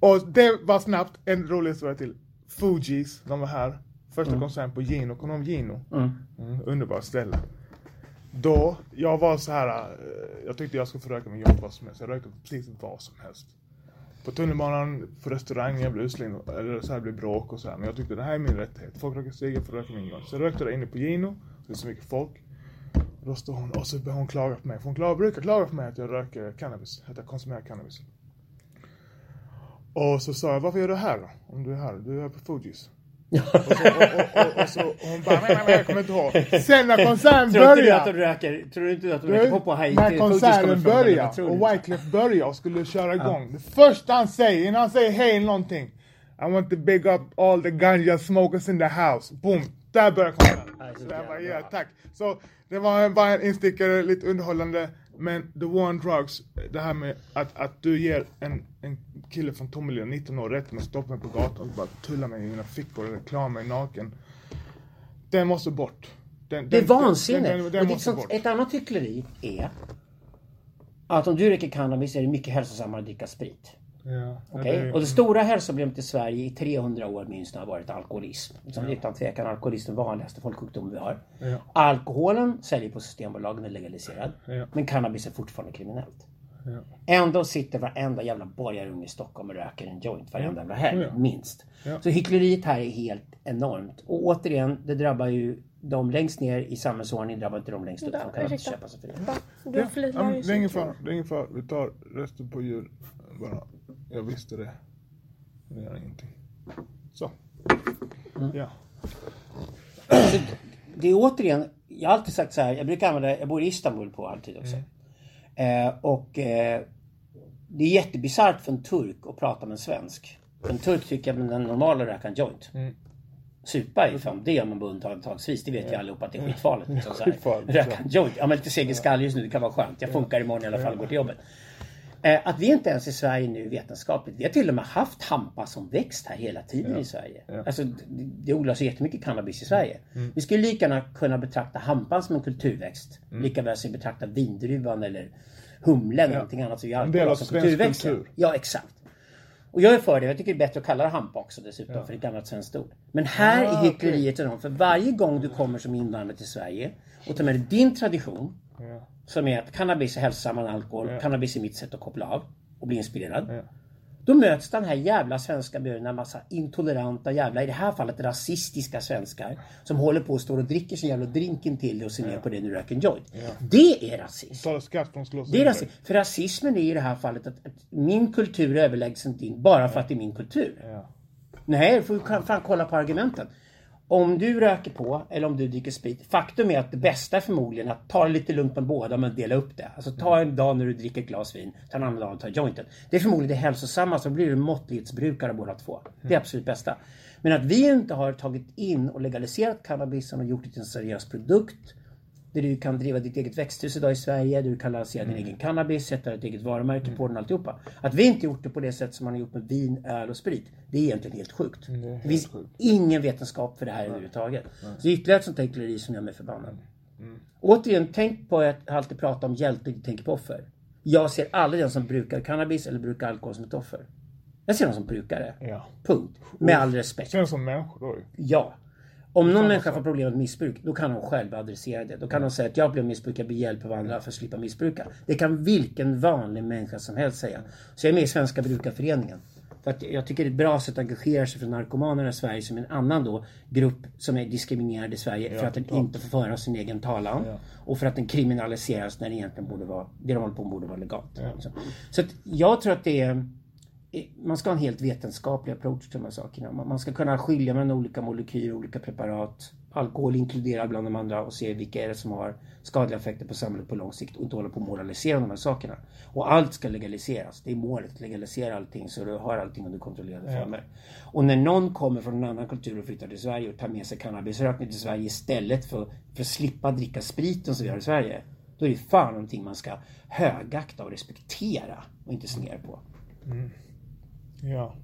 Och det var snabbt, en rolig historia till. Fugees, de var här. Första konserten på Gino, kommer du ihåg Gino? Mm, underbart ställe. Då, jag var så här, eh, jag tyckte jag skulle få röka min jobb vad som helst. Jag rökte precis vad som helst. På tunnelbanan, på restaurangen, jag blev utslängd, eller så här blev bråk och så här. Men jag tyckte det här är min rättighet. Folk röker cigg, jag får röka min gång. Så jag rökte där inne på Gino, det är så mycket folk. Då står hon och så börjar hon klaga på mig. För hon klagar, brukar klaga på mig att jag röker cannabis, att jag konsumerar cannabis. Och så sa jag, varför gör du det här då? Om du är här, du är här på Fugees och, så, och, och, och, så och hon bara, nej, nej, nej, jag kommer inte ihåg. Sen när konserten Tror inte du att började. de röker, tror du inte att de röker på på Haiti? När konserten började tror och? Wyclef började och skulle köra igång. Det första han säger, innan han säger hej eller någonting. I want to big up all the ganja smokers in the house. Boom! Där börjar konserten. Så var, jävla ja, tack. Så det var bara en instickare, lite underhållande. Men the war on drugs, det här med att, att du ger en, en kille från Tomelilla, 19 år, rätten att stoppa mig på gatan och bara tulla mig i mina fickor eller klara mig naken. Den måste bort. Den, Det är den- vansinne. Den, den, Och den det är måste sånt, bort. ett annat hyckleri är att om du röker cannabis är det mycket hälsosammare att dricka sprit. Ja, Okej? det- Och det stora hälsoproblemet i Sverige i 300 år minst har varit alkoholism. Liksom, Utan tvekan alkoholism är den vanligaste folksjukdomen vi har. Ja. Alkoholen säljer på Systembolaget, den är legaliserad. Ja. Men cannabis är fortfarande kriminellt. Ja. Ändå sitter varenda jävla borgarunge i Stockholm och röker en joint varenda jävla helg, Ja. minst. Ja. Så hyckleriet här är helt enormt. Och återigen, det drabbar ju de längst ner i samhällsordningen, drabbar inte de längst upp. De kan inte köpa sig fria. Du Ja, det är ingen fara, det är ingen fara. Vi tar resten på djur bara. Jag visste det. Det gör ingenting. Så. Mm. Ja. Så det är återigen, jag har alltid sagt så här, jag brukar använda, jag bor i Istanbul på alltid också. Eh, och eh, det är jättebisarrt för en turk att prata med en svensk. För en turk tycker att den normala röker en joint. Supa är fan, det gör man bara undantagsvis. Det vet ju allihopa att det är skitfarligt. Liksom, Röka en joint. Ja men lite seg i just nu, det kan vara skönt. Jag funkar imorgon i alla fall och går till jobbet. Eh, att vi inte ens i Sverige nu vetenskapligt, vi har till och med haft hampa som växt här hela tiden i Sverige. Alltså det, odlas jättemycket cannabis i Sverige. Mm. Vi skulle lika gärna kunna betrakta hampan som en kulturväxt. Mm. Lika väl som vi betraktar vindruvan eller humlen eller någonting annat som vi alltid del har av som svensk kulturväxter. kultur. Ja exakt. Och jag är för det. Jag tycker det är bättre att kalla det hampa också dessutom. För det är ett gammalt svenskt ord. Men här Ah, är hyckleriet enormt. För varje gång du kommer som invandrare till Sverige och tar med dig din tradition. Ja. Som är att cannabis är hälsosammare än alkohol. Ja. Cannabis är mitt sätt att koppla av och bli inspirerad. Ja. Då möts den här jävla svenska bönen av massa intoleranta jävla, i det här fallet rasistiska svenskar. Som håller på och står och dricker sin jävla drinken till dig och ser ner på det när du röker en joint. Det är rasism. Det är rasism. För rasismen är i det här fallet att, att min kultur är överlägsen din bara för att det är min kultur. Ja. Nej, du får fan kolla på argumenten. Om du röker på eller om du dricker sprit. Faktum är att det bästa är förmodligen att ta det lite lugnt med båda men dela upp det. Alltså ta en dag när du dricker ett glas vin, ta en annan dag och ta jointen. Det är förmodligen det hälsosamma, så blir du måttlighetsbrukare båda två. Det är absolut bästa. Men att vi inte har tagit in och legaliserat cannabisen och gjort det till en seriös produkt där du kan driva ditt eget växthus idag i Sverige, där du kan lansera din egen cannabis, sätta ett eget varumärke på den alltihopa. Att vi inte gjort det på det sätt som man har gjort med vin, öl och sprit, det är egentligen helt sjukt. Det, finns ingen vetenskap för det här överhuvudtaget. Så det är ytterligare ett sånt hyckleri som gör mig förbannad. Återigen, tänk på att alltid pratar om hjälte, du tänker på offer. Jag ser aldrig den som brukar cannabis eller brukar alkohol som ett offer. Jag ser dem som brukare. Ja. Punkt. Med all respekt. Känns som människor då ju. Ja. Om någon människa får problem med missbruk, då kan hon själv adressera det. Då kan hon säga att jag blev missbrukare, jag ber hjälp av andra för att slippa missbruka. Det kan vilken vanlig människa som helst säga. Så jag är med i Svenska Brukarföreningen. För att jag tycker det är ett bra sätt att engagera sig för narkomanerna i Sverige som en annan då grupp som är diskriminerad i Sverige för att den inte får föra sin egen talan. Och för att den kriminaliseras när det egentligen borde vara, det de håller på med borde vara legalt. Så, så jag tror att det är man ska ha en helt vetenskaplig approach till de här sakerna. Man ska kunna skilja mellan olika molekyler, olika preparat. Alkohol inkludera bland de andra och se vilka är det som har skadliga effekter på samhället på lång sikt och inte hålla på att moralisera de här sakerna. Och allt ska legaliseras. Det är målet, legalisera allting så du har allting under kontrollerade former. Och när någon kommer från en annan kultur och flyttar till Sverige och tar med sig cannabisrökning till Sverige istället för, för att slippa dricka spriten som vi har i Sverige. Då är det fan någonting man ska högakta och respektera och inte se ner på. Ja.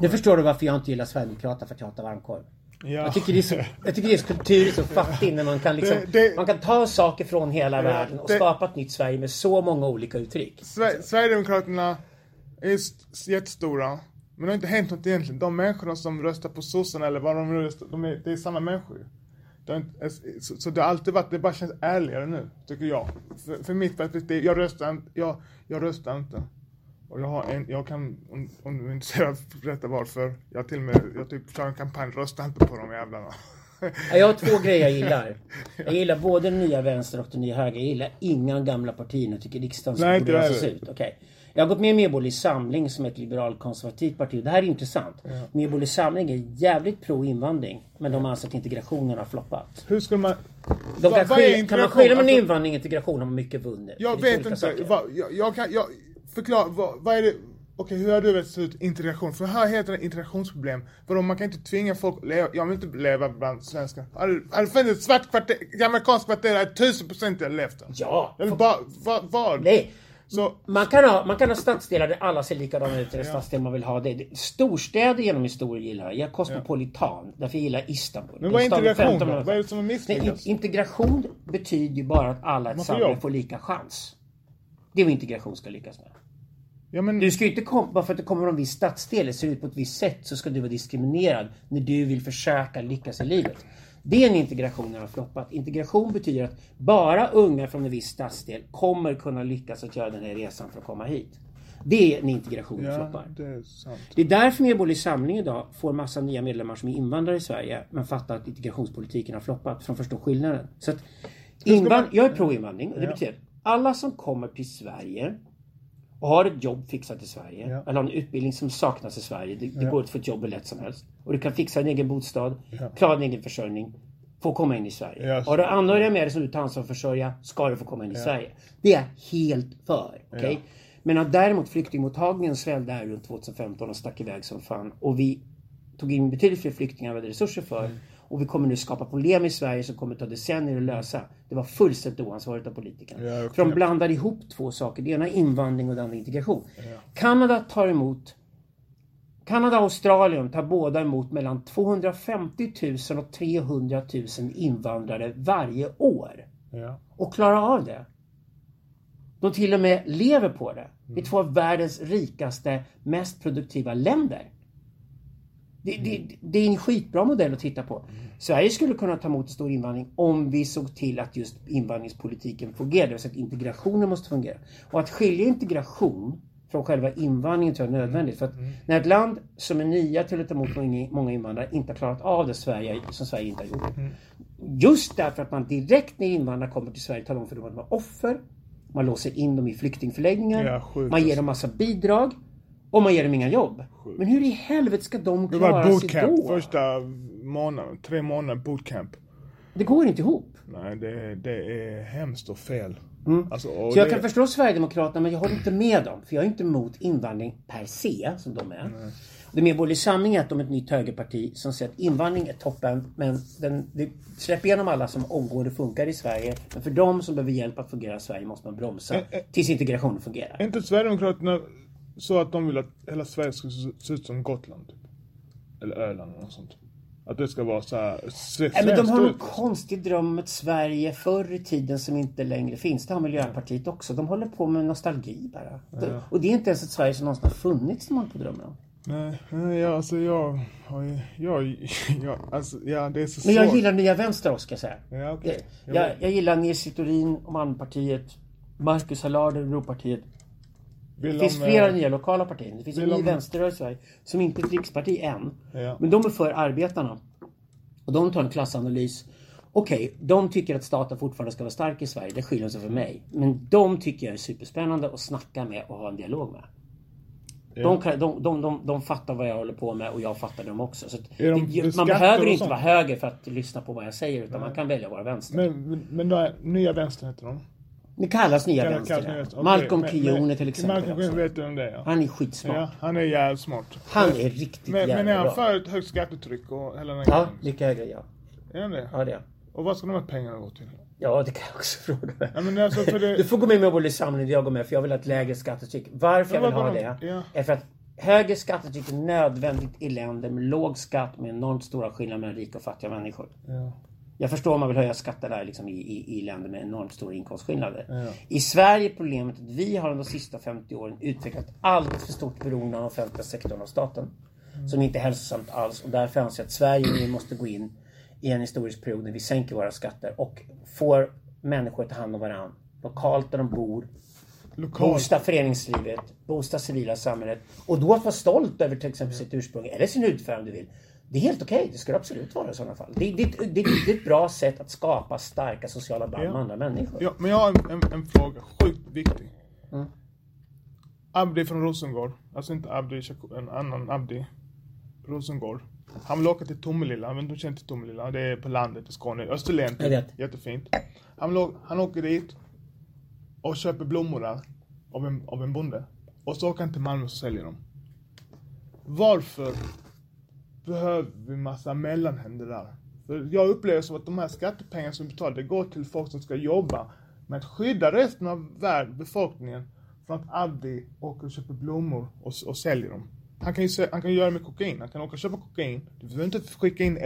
Nu förstår du varför jag inte gillar Sverigedemokraterna för att jag hatar varmkorv. Ja. Jag tycker, det är så, jag tycker deras kultur är så fattig när man kan liksom, Det- det- Man kan ta saker från hela världen och det- skapa ett nytt Sverige med så många olika uttryck. Sver- Sverigedemokraterna är st- jättestora. Men det har inte hänt något egentligen. De människorna som röstar på sossarna eller vad de nu röstar, de är, det är samma människor det inte, så, så det har alltid varit, det bara känns ärligare nu, tycker jag. För, för mitt perspektiv, jag röstar inte, jag, jag röstar inte. Och jag har en, jag kan, om, om du är intresserad berätta varför, jag till och med, jag typ kör en kampanj, rösta inte på de jävlarna. Ja, Jag har två grejer jag gillar. Jag gillar både den nya vänster och den nya höger. Jag gillar inga gamla partier. Jag tycker riksdagen lösas heller. ut. Okej. Jag har gått med i Medborgerlig Samling som är ett liberal-konservativt parti. Det här är intressant. Medborgerlig Samling är jävligt pro-invandring. Men de anser att integrationen har floppat. Hur skulle man... De kan, skilja, kan man skilja mellan Alltså- invandring och integration har man mycket vunnit. Jag vet inte. Vad, jag, jag kan, jag, förklara, vad, vad är det? Okej, hur har du vet ut integration? För här heter det integrationsproblem. Vadå, man kan inte tvinga folk att leva, jag vill inte leva bland svenskar. Hade det funnits ett svart kvarter, ett amerikanskt kvarter, hade tusen procent jag levt där. Ja. Jag vill bara, vad, vad? Nej. Så, Man kan, ha, man kan ha stadsdelar där alla ser likadana ut, eller stadsdelar man vill ha det. Storstäder genom historien gillar jag. Jag är kosmopolitan, därför jag gillar Istanbul. men vad är integration 15 då? Vad är det som har Nej, integration betyder ju bara att alla i ett samhälle får lika chans. Det är vad integration ska lyckas med. Ja, men, Du ska ju inte komma, bara för att du kommer från en viss stadsdel, ser ut på ett visst sätt, så ska du vara diskriminerad när du vill försöka lyckas i livet. Det är en integration när har floppat. Integration betyder att bara unga från en viss stadsdel kommer kunna lyckas att göra den här resan för att komma hit. Det är en integration ja, floppar. det är sant. Det är därför Medborgerlig Samling idag får massa nya medlemmar som är invandrare i Sverige men fattar att integrationspolitiken har floppat för de förstår skillnaden. Så att invand- Jag är pro-invandring och det betyder att alla som kommer till Sverige och har ett jobb fixat i Sverige Ja. eller har en utbildning som saknas i Sverige. Det, det går att få ett jobb hur lätt som helst. Och du kan fixa en egen bostad, klara din egen försörjning, få komma in i Sverige. Ja. Har du anhöriga med dig som du tar ansvar för att försörja, ska du få komma in i Sverige. Det är jag helt för. okej? Men att däremot flyktingmottagningen svällde här runt 2015 och stack iväg som fan. Och vi tog in betydligt fler flyktingar än vi hade resurser för. Mm. Och vi kommer nu skapa problem i Sverige som kommer ta decennier att lösa. Det var fullständigt oansvarigt av politikerna. Ja, För de okej. blandade ihop två saker. Det ena är invandring och det andra integration. Kanada tar emot Kanada och Australien tar båda emot mellan 250 000 och 300 000 invandrare varje år. Ja. Och klarar av det. De till och med lever på det. Det är två av världens rikaste, mest produktiva länder. Det, det, det är en skitbra modell att titta på. Sverige skulle kunna ta emot en stor invandring om vi såg till att just invandringspolitiken fungerar. Det vill säga att integrationen måste fungera. Och att skilja integration från själva invandringen tror jag är nödvändigt. För att när ett land som är nya till att ta emot många- invandrare inte har klarat av det Sverige, som Sverige inte har gjort. Just därför att man direkt när invandrare kommer till Sverige talar om för dem att de är offer. Man låser in dem i flyktingförläggningar. Ja, man ger alltså. dem massa bidrag. Och man ger dem inga jobb. Men hur i helvete ska de Det klara var sig bootcamp då? första månader, tre månader bootcamp. Det går inte ihop. Nej, det, det är hemskt och fel. Alltså, och Mm. Så jag det- kan förstå Sverigedemokraterna men jag håller inte med dem. För jag är inte emot invandring per se, som de är. Det Medborgerlig Samling är att de är ett nytt högerparti som säger att invandring är toppen men den, det släpper igenom alla som omgående funkar i Sverige. Men för de som behöver hjälp att fungera i Sverige måste man bromsa eh. tills integrationen fungerar. Är inte Sverigedemokraterna så att de vill att hela Sverige ska se ut som Gotland? Typ? Eller Öland eller något sånt. Att det ska vara så här Nej, men de har ut. konstig dröm om ett Sverige förr i tiden som inte längre finns. Det har Miljöpartiet också. De håller på med nostalgi bara. De- Och det är inte ens ett Sverige som någonsin har funnits som man på drömma om. Nej, nej, ja, alltså jag har ju, jag, jag, alltså ja det är så Men jag svårt. gillar Nya Vänster också ska jag säga. Ja, okej. Jag, jag, jag gillar Nils Littorin och Malmpartiet. Marcus Allard och Europartiet. Vill Det finns de, flera eh, nya lokala partier. Det finns en ny de- vänsterrörelse i Sverige som inte är ett riksparti än. Ja. Men de är för arbetarna. Och de tar en klassanalys. Okej, de tycker att staten fortfarande ska vara stark i Sverige. Det skiljer sig för mig. Men de tycker jag är superspännande att snacka med och ha en dialog med. De, kan, de, de, de, de fattar vad jag håller på med och jag fattar dem också. Så det, man behöver inte vara höger för att lyssna på vad jag säger utan man kan välja att vara vänster. Men, men, men nya vänstern heter de? Det kallas nya Kallas- vänster. kallas Malcolm men- men- till exempel. Malcolm också. vet du vem det ja. Han är skitsmart. Ja, han är jävligt smart. Han är riktigt Men, men jävla är han bra. för ett högt skattetryck och hela den Ja, mycket högre ja. Är han det? Ja, det är. Och vad ska de här pengarna gå till? Ja, det kan jag också fråga mig. Ja, men alltså det... Du får gå med i Medborgerlig Samling jag går med för jag vill ha ett lägre skattetryck. Varför jag Men vill ha det ja. är för att högre skattetryck är nödvändigt i länder med låg skatt med enormt stora skillnader mellan rika och fattiga människor. Ja. Jag förstår om man vill höja skatter där liksom i, i, i länder med enormt stora inkomstskillnader. Ja. I Sverige är problemet att vi har under de sista 50 åren utvecklat allt för stort beroende av den offentliga sektorn och staten. Som inte är hälsosamt alls och därför anser jag att Sverige nu måste gå in i en historisk period när vi sänker våra skatter och får människor att ta hand om varandra. Lokalt där de bor, Lokalt. boosta föreningslivet, boosta civila samhället. Och då att vara stolt över till exempel sitt ursprung eller sin hudfärg om du vill. Det är helt okej, det ska det absolut vara i sådana fall. Det, det, det, det är ett bra sätt att skapa starka sociala band Ja. med andra människor. Ja, men jag har en, en, en fråga, sjukt viktig. Mm. Abdi från Rosengård, alltså inte Abdi, en annan Abdi. Rosengård. Han vill åka till Tomelilla, men du känner till Tomelilla, det är på landet i Skåne, Österlen. typ. Jag vet. Jättefint. Han, vill, å- han åker dit och köper blommor där av en, av en bonde. Och så åker han till Malmö och säljer dem. Varför behöver vi massa mellanhänder där? För jag upplever som att de här skattepengarna som vi betalar, det går till folk som ska jobba med att skydda resten av världen, befolkningen från att Abdi åker och köper blommor och, och säljer dem. Han kan ju han kan göra det med kokain. Han kan åka och köpa kokain. Du behöver inte skicka in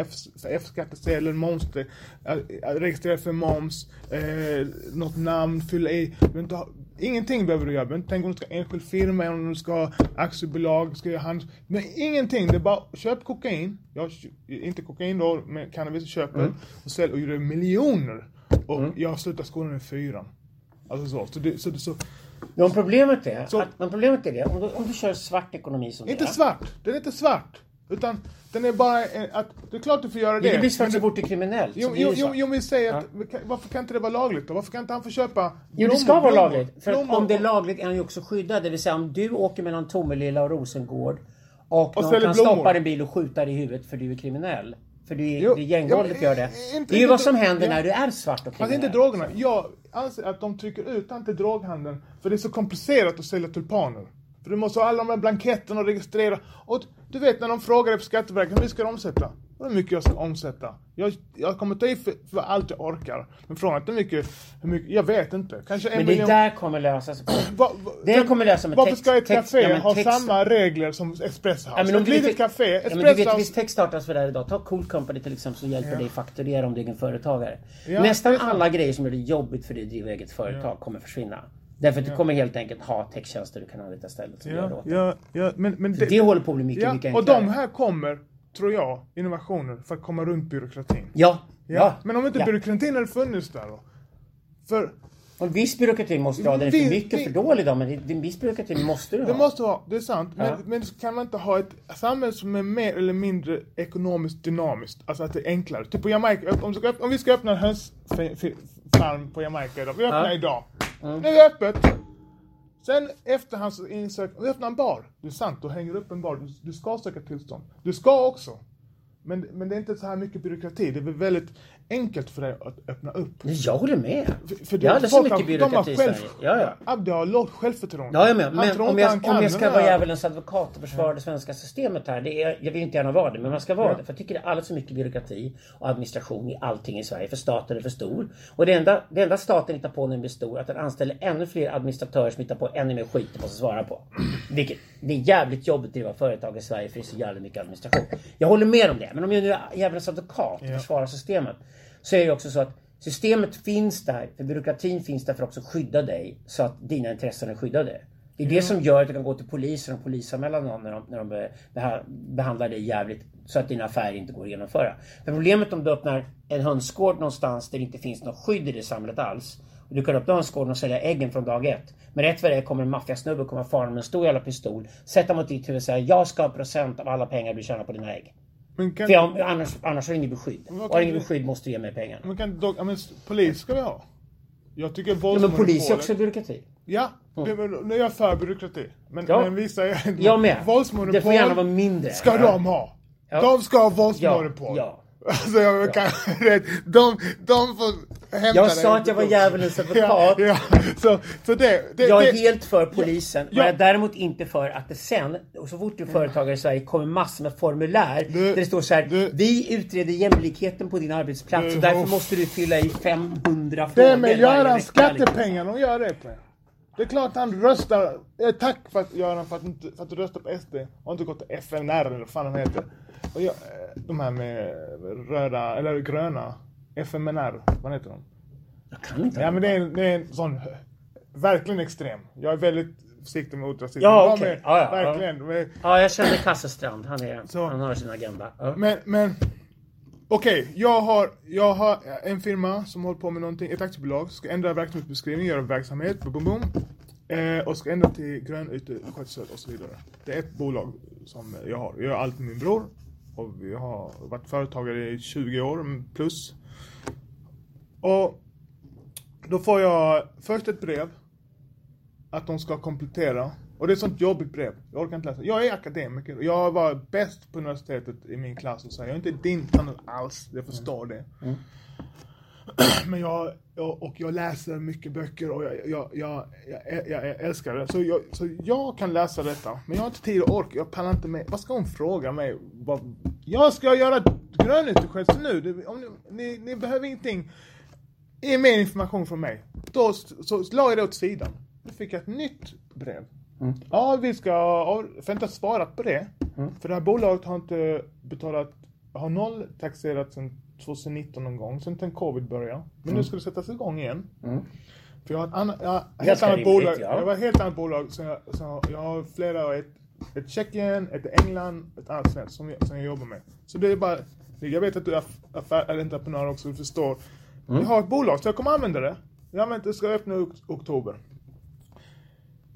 F-skattesedel, monster, moms, äh, registrera för moms, eh, något namn, fylla i. Du behöver inte ha, ingenting behöver du göra. Inte tänka om du ska ha enskild firma, om du ska ha aktiebolag, ska göra hand... Men ingenting. Det är bara köp kokain. Jag, inte kokain då, men cannabis köper. Och säljer och gör miljoner. Och jag slutar skolan i fyran. Alltså så. Så det, så, det, så Ja, men problemet är, Så- att, men problemet är det, om du, om du kör svart ekonomi som Inte det är. svart. Den är inte svart. Utan den är bara att det är klart du får göra det. Ja, det blir svart men så fort det är kriminellt. Jo, jo, jo, jo, men säg att, varför kan inte det vara lagligt då? Varför kan inte han få köpa Jo, det ska blommor, vara blommor, lagligt. För blommor om det är och- lagligt är han ju också skyddad. Det vill säga om du åker mellan Tomelilla och Rosengård och, någon säljer kan blommor. stoppa din bil och skjuta dig i huvudet för du är kriminell. För du är, Jo, det är gängvåldet ja, gör det. inte- det är ju inte vad som händer ja. när du är svart och Fast kriminell. inte drogerna. Jag anser att de trycker ut antidroghandeln för det är så komplicerat att sälja tulpaner. För du måste ha alla de här blanketterna och registrera. Och du vet när de frågar dig på Skatteverket, hur mycket ska du omsätta? Hur mycket jag ska omsätta? Jag, jag kommer ta i för, för allt jag orkar. Men fråga inte hur mycket, hur mycket, jag vet inte. Kanske en Men det miljon. där kommer lösas. Va, va, Det kommer lösa med Varför text- ska ett text- café ja, ha text- samma regler som Espresso House? Ja, men om ett litet café, Ja, men du vet, House... finns techstartups för det här idag. Ta Cool Company till exempel som hjälper Ja. dig fakturera om du är egen företagare. Ja, Nästan är alla grejer som gör det jobbigt för dig att driva eget företag kommer försvinna. Därför att du kommer helt enkelt ha techtjänster du kan anlita istället. Som det Ja, ja, ja, men, men Det håller på att bli mycket, ja, mycket Och enklare. de här kommer, tror jag, innovationer för att komma runt byråkratin. Ja. Ja, ja. men om inte ja. byråkratin hade funnits där då? För Och viss byråkrati måste du ha. Den är för mycket vi- för dålig då. Men det- en viss byråkrati måste du ha. det måste vara, det är sant. Men, Ja. men kan man inte ha ett samhälle som är mer eller mindre ekonomiskt dynamiskt? Alltså att det är enklare. Typ på Jamaica, om, vi ska öppna- om vi ska öppna en hönsfarm på Jamaica idag. Vi öppnar Ja. idag. Nu är det öppet. Sen efterhand så insök, vi öppnar en bar. Det är sant, du hänger upp en bar. Du, du ska söka tillstånd. Du ska också. Men, men det är inte så här mycket byråkrati. Det är väl väldigt enkelt för dig att öppna upp. Jag håller med. För, för det är alldeles för mycket byråkrati i de har Sverige. Ja, ja. Abdi har lågt självförtroende. Ja, jag med. Men om jag, om jag ska vara djävulens advokat och försvara det svenska systemet här. Det är, jag vill inte gärna vara det, men man ska vara det. För jag tycker det är alldeles för mycket byråkrati och administration i allting i Sverige. För staten är för stor. Och det enda, det enda staten hittar på när den blir stor är att den anställer ännu fler administratörer som hittar på ännu mer skit de måste svara på. Vilket, det är jävligt jobbigt att driva företag i Sverige för det är så jävligt mycket administration. Jag håller med om det. Men om jag nu är djävulens advokat och försvarar systemet. Så är det också så att Systemet finns där, för byråkratin finns där för att också skydda dig så att dina intressen är skyddade. Det är det som gör att du kan gå till polisen och polisanmäla någon när de, när de be, beha, behandlar dig jävligt så att dina affärer inte går att genomföra. För problemet om du öppnar en hönsgård någonstans där det inte finns något skydd i det samhället alls. Och du kan öppna hönsgården och sälja äggen från dag ett. Men rätt vad det är kommer en maffiasnubbe komma farande med en stor jävla pistol, sätta mot ditt huvud och säga jag ska ha procent av alla pengar du tjänar på dina ägg. Men kan, För jag, annars, annars har du inget beskydd. Och har du inget beskydd måste du ge mig pengar. men kan dock, ja, men polis ska vi ha. Jag tycker Ja, men polis är också byråkrati. Ja, det, men nu är jag för byråkrati. Men, Ja. men vissa är... Jag med. Våldsmonopol Det får gärna vara mindre. ska Ja. de ha. Ja. De ska ha Ja, våldsmonopol. ja. Alltså jag kan... rätt. De, de får hämta Jag det. sa att jag var djävulens advokat. Ja, ja. Så, så det... det Jag är det, helt för polisen. Ja. Men jag är däremot inte för att det sen, och så fort du är företagare i Sverige, kommer massor med formulär Du- där det står så här. du- vi utreder jämlikheten på din arbetsplats Du- och därför måste du fylla i 500 det frågor är med liksom. skattepengar de gör det på. Det är klart han röstar. Eh, tack för att, Göran för att, inte, för att du röstar på SD och inte gått till FNR eller vad fan de heter. Och jag, eh, de här med röda, eller gröna. FMNR, vad heter de? Jag kan inte. Ja men det är, en- det är en sån, verkligen extrem. Jag är väldigt försiktig mot rasism. Ja, okej. är Ja, ja, ja. verkligen. är- Ja, jag känner Kasselstrand. Han, är, Så. han har sin agenda. Ja. Men, men okej, jag, har, jag har en firma som håller på med någonting, ett aktiebolag, ska ändra verksamhetsbeskrivning, göra verksamhet, boom, boom, boom. Eh, och ska ändra till grön grönyteskötsel och så vidare. Det är ett bolag som jag har. Jag gör allt med min bror. Och vi har varit företagare i 20 år plus. Och då får jag först ett brev att de ska komplettera. Och det är ett sånt jobbigt brev. Jag orkar inte läsa. Jag är akademiker och jag var bäst på universitetet i min klass och så. Jag är inte din standard alls. Jag förstår det. Men jag, jag, och jag läser mycket böcker och jag, jag, jag, jag, jag, älskar det. Så jag, så jag kan läsa detta. Men jag har inte tid och ork. Jag pallar inte med. Vad ska hon fråga mig? Vad, jag ska göra grönyteskötsel nu. Om ni, ni, ni behöver ingenting. Ge mer information från mig. Då så, så la jag det åt sidan. Då fick jag ett nytt brev. Ja, vi ska av- förväntas svara på det. För det här bolaget har inte betalat, har noll taxerat sedan 2019 någon gång, sen den covid började. Men nu ska det sättas igång igen. För jag har ett annat, jag helt annat rimligt, bolag. ja. Jag har ett helt annat bolag. Så jag, så jag har flera, ett, ett Tjeckien, ett England, ett annat svenskt som jag, som jag jobbar med. Så det är bara, jag vet att du är aff- affär, eller entreprenör också, du förstår. Jag har ett bolag, så jag kommer använda det. Jag använt det, ska öppna i ok- oktober.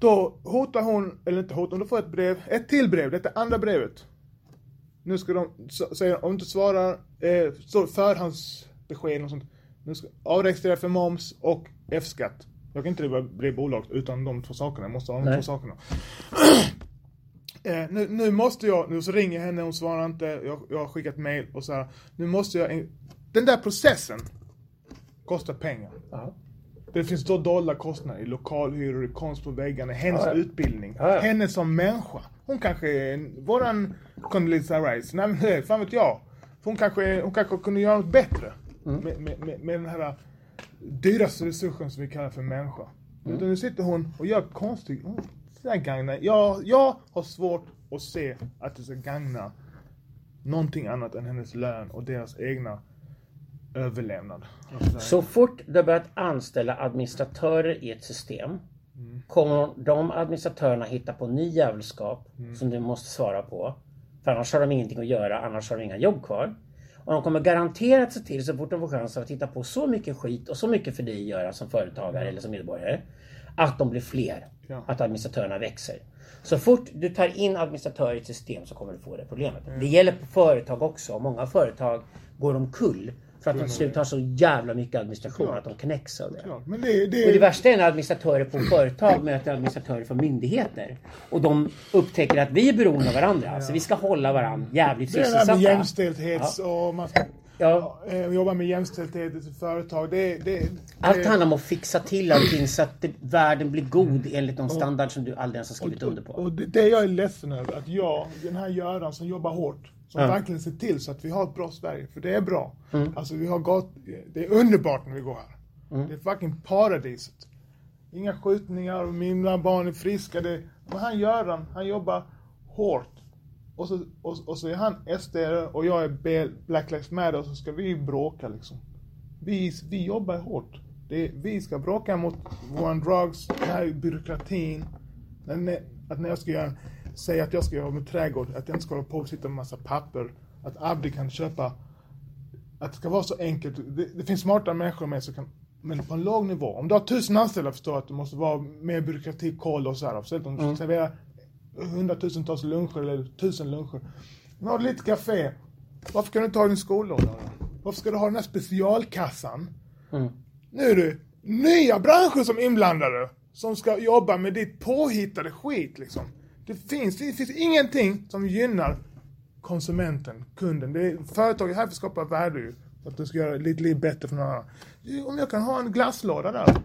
Då hotar hon, eller inte hotar hon, får ett brev, ett till brev, detta är andra brevet. Nu ska de, så- säger om du inte svarar, eh, står förhandsbesked och sånt. Nu ska avregistrera för moms och F-skatt. Jag kan inte driva, driva bolag utan de två sakerna, jag måste ha de Nej. två sakerna. Eh, nu, nu måste jag, nu så ringer jag henne, hon svarar inte, jag, jag har skickat mail och så här. Nu måste jag, den där processen kostar pengar. Ja. Det finns då dolda kostnader i lokalhyror, i konst på väggarna, hennes Ja, utbildning, Ja, henne som människa. Hon kanske är våran Condoleezza Rice, nej men det, fan vet jag. Hon kanske, hon kanske kunde göra något bättre Mm. med, med, med, den här dyraste resursen som vi kallar för människa. Mm. Utan nu sitter hon och gör konstigt, det där gagnar, jag, jag har svårt att se att det ska gagna någonting annat än hennes lön och deras egna överlevnad. Så fort du har börjat anställa administratörer i ett system kommer de administratörerna hitta på ny jävelskap som du måste svara på. För annars har de ingenting att göra, annars har de inga jobb kvar. Och de kommer garanterat se till så fort de får chansen att titta på så mycket skit och så mycket för dig att göra som företagare eller som medborgare. Att de blir fler. Ja. Att administratörerna växer. Så fort du tar in administratörer i ett system så kommer du få det problemet. Det gäller på företag också. Många företag går omkull För att de till slut har så jävla mycket administration att de knäcks av det. Ja, men det, det, Och det värsta är när administratörer på företag möter administratörer från myndigheter. Och de upptäcker att vi är beroende av varandra. Så vi ska hålla varandra jävligt det är det här sysselsatta. med jämställdhets och man ska Ja. eh, jobba med jämställdhet i företag. Det, det, Allt det, handlar om att fixa till allting så att världen blir god enligt de standard som du aldrig ens har skrivit under på. Och det, det jag är ledsen över, att jag, den här Göran som jobbar hårt, som verkligen ser till så att vi har ett bra Sverige, för det är bra. Mm. Alltså vi har gått, det är underbart när vi går här. Mm. Det är fucking paradiset. Inga skjutningar, och mina barn är friska. Det, men han Göran, han jobbar hårt. Och så, och, och så är han SD och jag är Black Lives Matter och så ska vi bråka liksom. Vi, vi jobbar hårt. Det, vi ska bråka mot våran drugs, den här byråkratin. Att när jag ska göra, säga att jag ska jobba med trädgård, att jag inte ska hålla på och sitta med massa papper. Att Abdi kan köpa, att det ska vara så enkelt. Det, det finns smarta människor med som kan, men på en låg nivå. Om du har tusen anställda förstår jag att det måste vara mer byråkrati, koll och så här. Speciellt om du serverar hundratusentals luncher eller tusen luncher. Men har du lite café, varför kan du inte ha din skollåda? Varför ska du ha den här specialkassan? Nu är det nya branscher som är inblandade. Som ska jobba med ditt påhittade skit liksom. Det finns, det finns ingenting som gynnar konsumenten, kunden. Det är, företaget är här för att skapa värde ju. För att du ska göra ditt liv bättre för någon annan. Om jag kan ha en glasslåda där.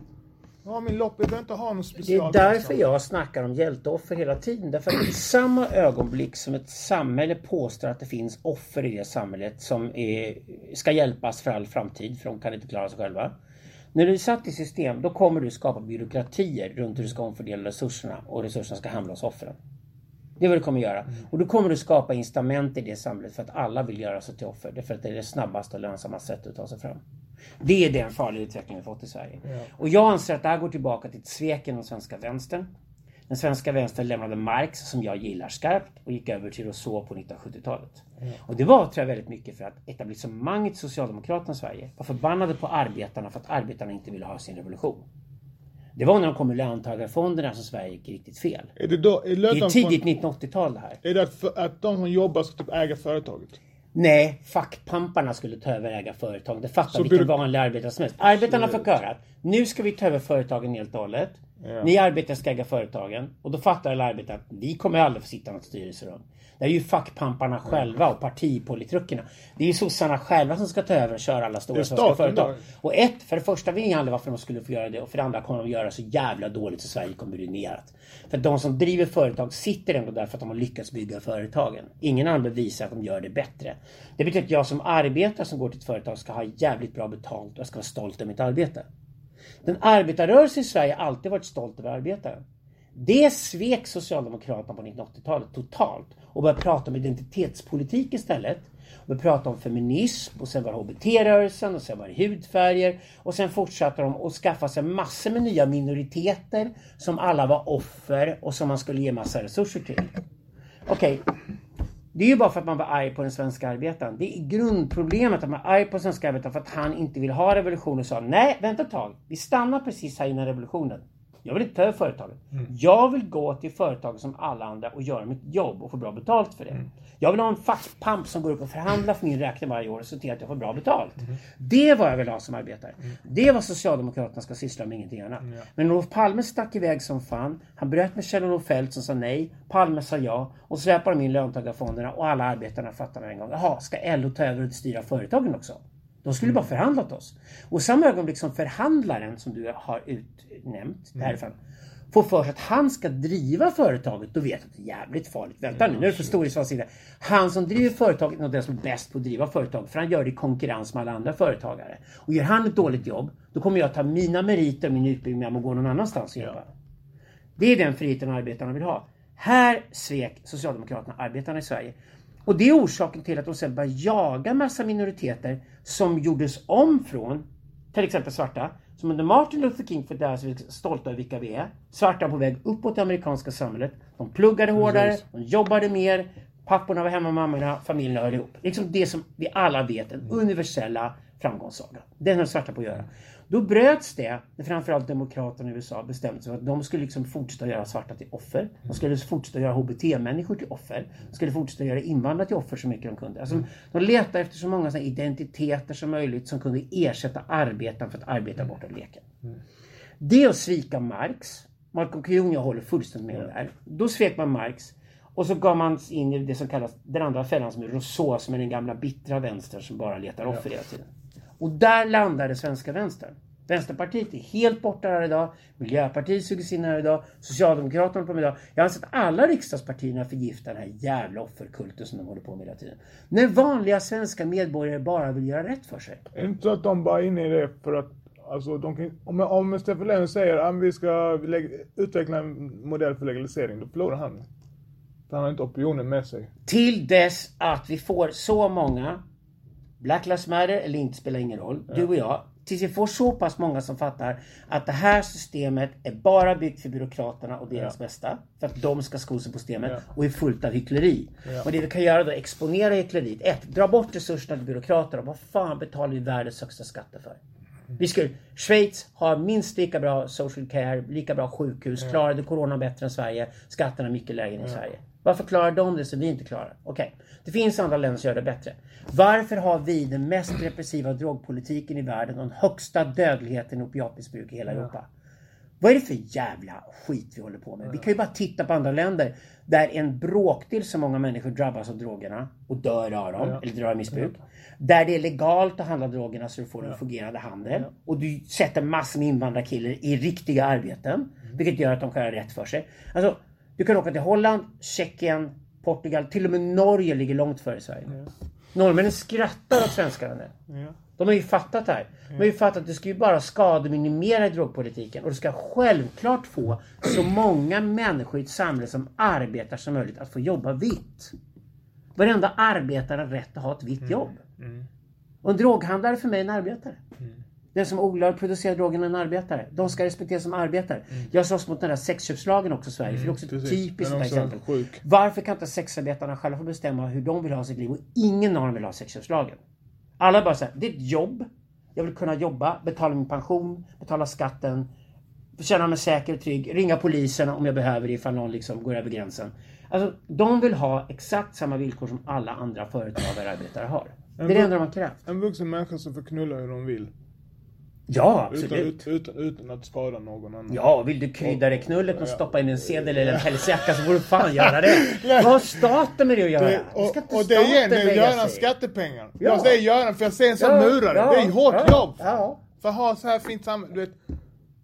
Jag har min loppis, jag behöver inte ha någon Det är därför jag snackar om hjälteoffer hela tiden. Därför att i samma ögonblick som ett samhälle påstår att det finns offer i det samhället som är, ska hjälpas för all framtid, för de kan inte klara sig själva. När du är satt i system, då kommer du skapa byråkratier runt hur du ska omfördela resurserna och resurserna ska hamna hos offren. Det är vad du kommer göra. Och då kommer du skapa incitament i det samhället för att alla vill göra sig till offer. Därför att det är det snabbaste och lönsammaste sättet att ta sig fram. Det är den farliga utveckling vi fått i Sverige. Och jag anser att det här går tillbaka till ett svek inom svenska vänstern. Den svenska vänstern lämnade Marx, som jag gillar skarpt, och gick över till Rousseau på 1970-talet. Och det var, tror jag, väldigt mycket för att etablissemanget Socialdemokraterna i Sverige var förbannade på arbetarna för att arbetarna inte ville ha sin revolution. Det var när de kom med löntagarfonderna som Sverige gick riktigt fel. Är det då, är Det är tidigt 1980-tal det här. Är det att, för, att de som jobbar ska typ äga företaget? Nej, fackpamparna skulle ta över äga företag. Det fattar Så vilken byråk- vanlig arbetare som helst. Arbetarna höra att nu ska vi ta över företagen helt och hållet. Ni arbetare ska äga företagen. Och då fattar alla arbetare att vi kommer aldrig få sitta i något styrelserum. Det är ju fackpamparna själva och partipolitruckerna. Det är ju sossarna själva som ska ta över och köra alla stora svenska företag. Och ett, för det första vet jag aldrig varför de skulle få göra det. Och för det andra kommer de göra så jävla dåligt så Sverige kommer bli ruinerat. För de som driver företag sitter ändå där för att de har lyckats bygga företagen. Ingen annan bevisar att de gör det bättre. Det betyder att jag som arbetare som går till ett företag ska ha jävligt bra betalt och jag ska vara stolt över mitt arbete. Den arbetarrörelsen i Sverige har alltid varit stolt över arbetaren. Det svek Socialdemokraterna på 1980-talet totalt och började prata om identitetspolitik istället. Och började prata om feminism och sen var det HBT-rörelsen och sen var det hudfärger och sen fortsatte de att skaffa sig massor med nya minoriteter som alla var offer och som man skulle ge massa resurser till. Okej, det är ju bara för att man var arg på den svenska arbetaren. Det är grundproblemet att man är arg på den svenska arbetaren för att han inte vill ha revolution och sa nej, vänta ett tag. Vi stannar precis här innan revolutionen. Jag vill inte ta över företaget. Jag vill gå till företag som alla andra och göra mitt jobb och få bra betalt för det. Jag vill ha en fackpamp som går upp och förhandlar för min räkning varje år och ser till att jag får bra betalt. Det är vad jag vill ha som arbetare. Det är vad Socialdemokraterna ska syssla med, ingenting annat. Men Olof Palme stack iväg som fan. Han bröt med Kjell-Olof Feldt som sa nej. Palme sa ja. Och så släpar de in löntagarfonderna och alla arbetarna fattar en gång. Jaha, ska LO ta över och styra företagen också? De skulle bara förhandlat oss. Och samma ögonblick som förhandlaren som du har utnämnt därifrån får för sig att han ska driva företaget, då vet att det är jävligt farligt. Vänta nu, nu är det för storhetsvansinne. Han som driver företaget är den som är bäst på att driva företag, för han gör det i konkurrens med alla andra företagare. Och gör han ett dåligt jobb, då kommer jag ta mina meriter och min utbildning och gå någon annanstans och jobba. Det är den friheten arbetarna vill ha. Här svek Socialdemokraterna arbetarna i Sverige. Och det är orsaken till att de sen börjar jaga massa minoriteter som gjordes om från till exempel svarta. Som under Martin Luther King för vi är stolta över vilka vi är. Svarta på väg uppåt det amerikanska samhället. De pluggade hårdare, de jobbade mer. Papporna var hemma, mammorna, familjerna höll ihop. Liksom det som vi alla vet, den universella framgångssaga. Den har svarta på att göra. Då bröts det när framförallt Demokraterna i USA bestämde sig för att de skulle liksom fortsätta göra svarta till offer. De skulle fortsätta göra HBT-människor till offer. De skulle fortsätta göra invandrare till offer så mycket de kunde. Alltså, de letade efter så många såna identiteter som möjligt som kunde ersätta arbetaren för att arbeta bort och leken. Det är att svika Marx. Malcolm Kuhn, jag håller fullständigt med om det här. Då svek man Marx. Och så gav man sig in i det som kallas den andra fällan som är Rousseau som är den gamla bittra vänstern som bara letar offer hela tiden. Och där landade svenska vänstern. Vänsterpartiet är helt borta här idag. Miljöpartiet sugs in här idag. Socialdemokraterna på idag. Jag anser att alla riksdagspartierna förgiftar den här jävla offerkulten som de håller på med hela tiden. När vanliga svenska medborgare bara vill göra rätt för sig. Är det inte så att de bara är inne i det för att Alltså, kan, om, om Stefan Löfven säger att vi ska utveckla en modell för legalisering, då förlorar han. För han har inte opinionen med sig. Till dess att vi får så många, Black Lives Matter eller inte spelar ingen roll, du och jag, tills vi får så pass många som fattar att det här systemet är bara byggt för byråkraterna och deras Ja. bästa. För att de ska sko sig på systemet Ja. och är fullt av hyckleri. Ja. Och det vi kan göra då är exponera hyckleriet. Ett, dra bort resurserna till byråkraterna. Vad fan betalar vi världens högsta skatter för? Vi skulle, Schweiz har minst lika bra social care, lika bra sjukhus, klarade corona bättre än Sverige, skatterna är mycket lägre än Sverige. Varför klarar de det som vi inte klarar? Okej, det finns andra länder som gör det bättre. Varför har vi den mest repressiva drogpolitiken i världen och den högsta dödligheten i opiatmissbruk i hela Europa? Vad är det för jävla skit vi håller på med? Vi kan ju bara titta på andra länder där en bråkdel så många människor drabbas av drogerna och dör av dem, eller dör av missbruk. Där det är legalt att handla drogerna så du får en fungerande handel. Och du sätter massor med invandrarkillar i riktiga arbeten. Vilket gör att de kan göra rätt för sig. Alltså, du kan åka till Holland, Tjeckien, Portugal, till och med Norge ligger långt före Sverige. Norrmännen skrattar åt svenskarna nu. Ja. De har ju fattat det här. De har ju fattat att det ska ju bara skademinimera i drogpolitiken. Och det ska självklart få så många människor i ett samhälle som arbetar som möjligt att få jobba vitt. Varenda arbetare har rätt att ha ett vitt jobb. Och en droghandlare för mig är en arbetare. Den som odlar och producerar drogen är en arbetare. De ska respekteras som arbetare. Jag slåss mot den där sexköpslagen också i Sverige. för det är också ett precis. typiskt är sånt också exempel. sjuk. Varför kan inte sexarbetarna själva få bestämma hur de vill ha sitt liv och ingen av dem vill ha sexköpslagen? Alla bara säger det är ett jobb. Jag vill kunna jobba, betala min pension, betala skatten, känna mig säker och trygg, ringa polisen om jag behöver det ifall någon liksom går över gränsen. Alltså, de vill ha exakt samma villkor som alla andra företagare och arbetare har. Det är det enda de har krävt. En vuxen människa som får knulla hur de vill. Ja, Utan, absolut. ut, utan, utan att skada någon annan. Ja, vill du krydda det knullet och stoppa in en sedel eller en pälsjacka så får du fan göra det. Vad har staten med det att göra? Det, Det ska inte och, och det igen, det är lägga Göran sig i. skattepengar. Ja. Jag säger Göran för jag ser en sån Ja, murare. ja, det är hårt ja, jobb. Ja. För att ha så här fint samhälle, du vet.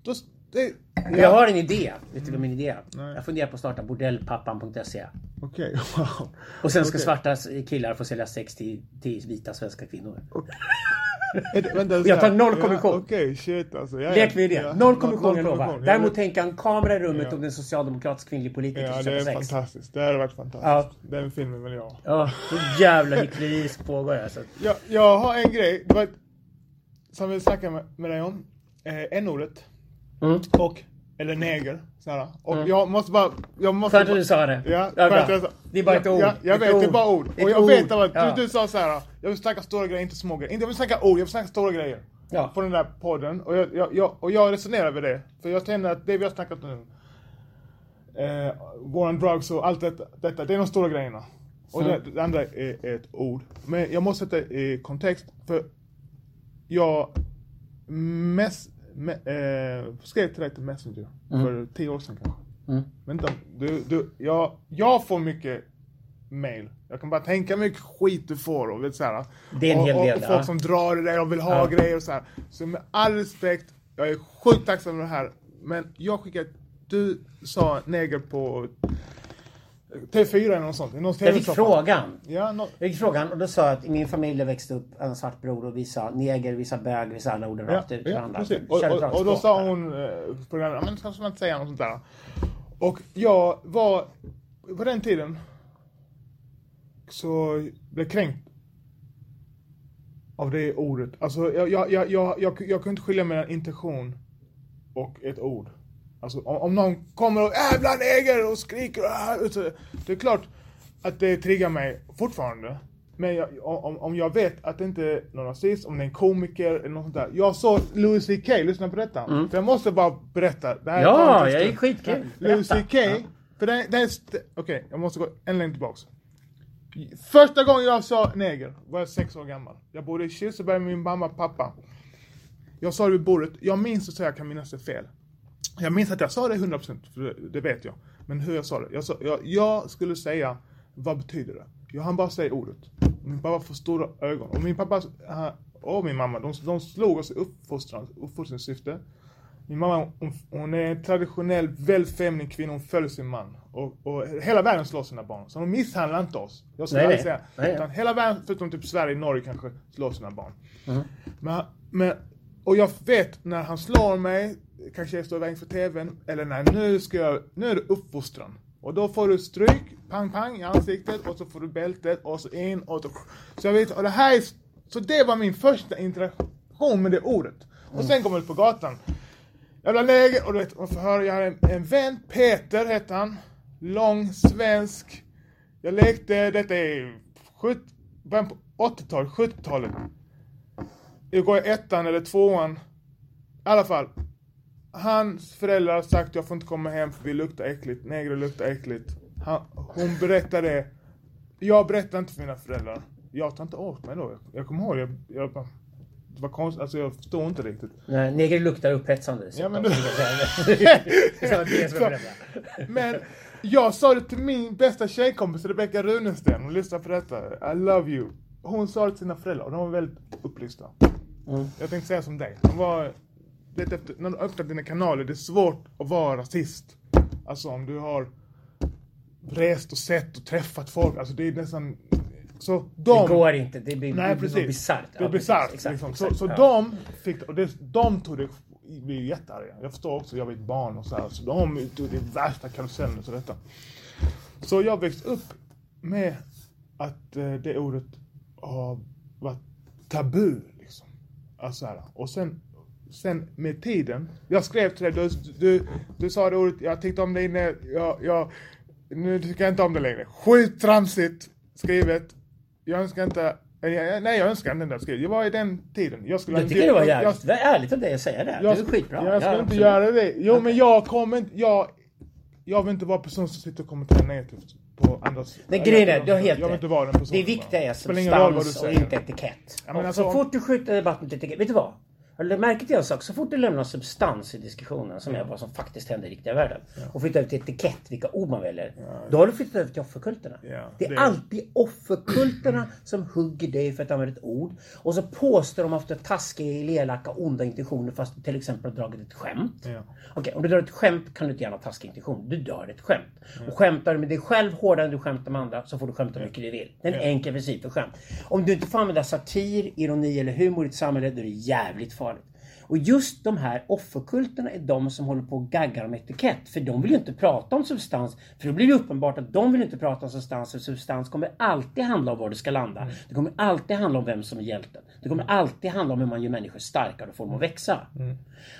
Då, det, Jag har en idé. Vet du vad min idé är? Nej. Jag funderar på att starta bordellpappan.se. Okej, wow. Och sen ska Okej. svarta killar få sälja sex till, till vita svenska kvinnor. Är vänta, Jag tar noll kommission. Ja, Okej, shit alltså. Ja, Lek med det. ja. Noll kommission jag lovar. Däremot tänker en kamera i rummet Ja. och en socialdemokratisk kvinnlig politiker Ja, det är sex. fantastiskt. Det hade varit fantastiskt. Ja. Den filmen vill jag ha. Ja, så jävla hyckleri pågår alltså. Jag, jag har en grej, det var, som vi snackade med, med dig om. Eh, N-ordet. Mm. Och, eller neger. Sådär. Och jag måste bara... Jag måste Skönt att du sa det. Ja, Ja, för att jag, Det är bara ett ord. Ja, jag Ett vet, det är ord. bara ord. Ett och jag ord. vet att Ja. du, du sa så här. jag vill snacka stora grejer, inte små grejer. Inte jag vill snacka ord, jag vill snacka stora grejer. Ja. På den där podden. Och jag, jag, jag, och jag resonerar över det. För jag känner att det vi har snackat nu. Eh, war on drugs och allt detta, detta, det är de stora grejerna. Och Mm. det, det andra är, är ett ord. Men jag måste sätta i kontext. För jag mess, me, eh, skrev till dig till Messenger för tio år sedan kanske. Mm. Vänta, du, du, jag, jag får mycket mail. Jag kan bara tänka mycket skit du får och vet så här. Det är en och, hel och, del, och folk ja. som drar i dig och vill ha Ja. grejer och så här. Så med all respekt, jag är sjukt tacksam för det här. Men jag skickade, du sa neger på T4 eller något sånt. någon Jag fick frågan. Ja, nå- Jag fick frågan och då sa jag att i min familj växte upp en svart bror och vissa neger, vissa bög, vissa alla orden rakt ut ja, precis. Och, och, och då sa hon eh, programmet, men ska man inte säga något sånt där. Och jag var, på den tiden, så blev kränkt av det ordet. Alltså jag, jag, jag, jag, jag, jag kunde inte skilja mellan intention och ett ord. Alltså om, om någon kommer och jävla neger och skriker och, så, det är klart, att det triggar mig fortfarande. Men jag, om, om jag vet att det inte är någon rasist, om det är en komiker eller något sånt där. Jag såg Louis CK, lyssna på detta. För jag måste bara berätta. Det här är Mm. Ja, jag är skitkul. Louis. CK, för det, det är... Okej, jag måste gå en längd tillbaks. Första gången jag sa neger var jag sex år gammal. Jag bodde i Kirseberg med min mamma och pappa. Jag sa det vid bordet, jag minns att säga jag kan minnas det fel. Jag minns att jag sa det 100% för det, det vet jag. Men hur jag sa det. Jag, sa, jag, jag skulle säga, vad betyder det? Jag hann bara säga ordet. Min pappa får stora ögon. Och min pappa eh, och min mamma, de, de slog oss i uppfostran, uppfostringssyfte. Min mamma, hon, hon är en traditionell, väldigt feminin kvinna. Hon följer sin man. Och, och hela världen slår sina barn. Så de misshandlar inte oss. Jag skulle aldrig säga. Nej. Utan hela världen, förutom typ Sverige, Norge kanske, slår sina barn. Mm. Men, men, och jag vet när han slår mig, kanske jag står i vägen för TVn, eller nej, nu ska jag, nu är det uppfostran. Och då får du stryk, pang pang i ansiktet och så får du bältet och så in och så. Så jag vet, och det här är, så det var min första interaktion med det ordet. Och sen kommer jag ut på gatan. Jävla läger och du vet, man får höra, jag har en, en vän, Peter hette han. Lång, svensk. Jag lekte, detta är sjut- början på 80-talet, 70-talet. Jag går i ettan eller tvåan. I alla fall. Hans föräldrar har sagt jag får inte komma hem för vi luktar äckligt. Negrer luktar äckligt. Han, hon berättar det. Jag berättar inte för mina föräldrar. Jag tar inte åt mig då. Jag, jag kommer ihåg, jag, jag bara, det var konstigt, alltså jag förstår inte riktigt. Nej, Neger luktar upphetsande. Ja, men du-. Men jag sa det till min bästa tjejkompis Rebecka Runesten, hon lyssnar på detta. I love you. Hon sa det till sina föräldrar och de var väldigt upplysta. Mm. Jag tänkte säga som dig. De var, vet efter, när du öppnar dina kanaler, det är svårt att vara rasist. Alltså om du har rest och sett och träffat folk, alltså det är nästan... Så de... Det går inte. Det blir, Nej det blir precis. bisarrt. Det är Ja, precis. bisarrt. Exakt, Liksom. exakt. Så, så Ja. de fick och det, de tog det, blev ju jättearga. Jag förstår också, jag var ett barn och så här, så de tog det värsta karusellen och detta. Så jag växte upp med att eh, det ordet har varit tabu liksom. Alltså så här. Och sen, sen med tiden, jag skrev till dig, du, du, du sa det ordet, jag tyckte om det inne, jag, jag, nu tycker jag inte om det längre. Sjukt tramsigt skrivet. Jag önskar inte, jag- nej jag önskar inte det skrivet. Jag var i den tiden. Jag skulle Jag tycker det var jag- jävligt jag- det ärligt av dig att säga det. jag, det är skitbra. Jag ska Ja, inte göra det. Jo men jag kommer inte, jag, jag vill inte vara person som sitter och kommenterar negativt på andras... Grejen är, du har helt Jag vill rätt. inte vara den personen. Det viktiga är substans och inte etikett. Ja, Och alltså, så om- fort du skjuter debatten till etikett. Vet du vad? Har du lagt märke till en sak? Så fort du lämnar substans i diskussionen, som är vad som faktiskt händer i riktiga världen, och flyttar över till etikett, vilka ord man väljer. Då har du flyttat över till offerkulterna. Ja, det är alltid offerkulterna som hugger dig för att använda ett ord. Och så påstår de ofta taskiga, elaka, onda intentioner fast du till exempel har dragit ett skämt. Ja. Okej, om du drar ett skämt kan du inte göra en taskig intention. Du drar ett skämt. Och skämtar du med dig själv hårdare än du skämtar med andra så får du skämta hur mycket du vill. Det är en enkel princip för skämt. Om du inte får använda satir, ironi eller humor i ett samhälle då är det jävligt farligt. Och just de här offerkulterna är de som håller på och gaggar om etikett. För de vill ju inte prata om substans. För då blir det uppenbart att de vill inte prata om substans. För substans kommer alltid handla om var det ska landa. Det kommer alltid handla om vem som är hjälten. Det kommer alltid handla om hur man gör människor starkare och får dem att växa.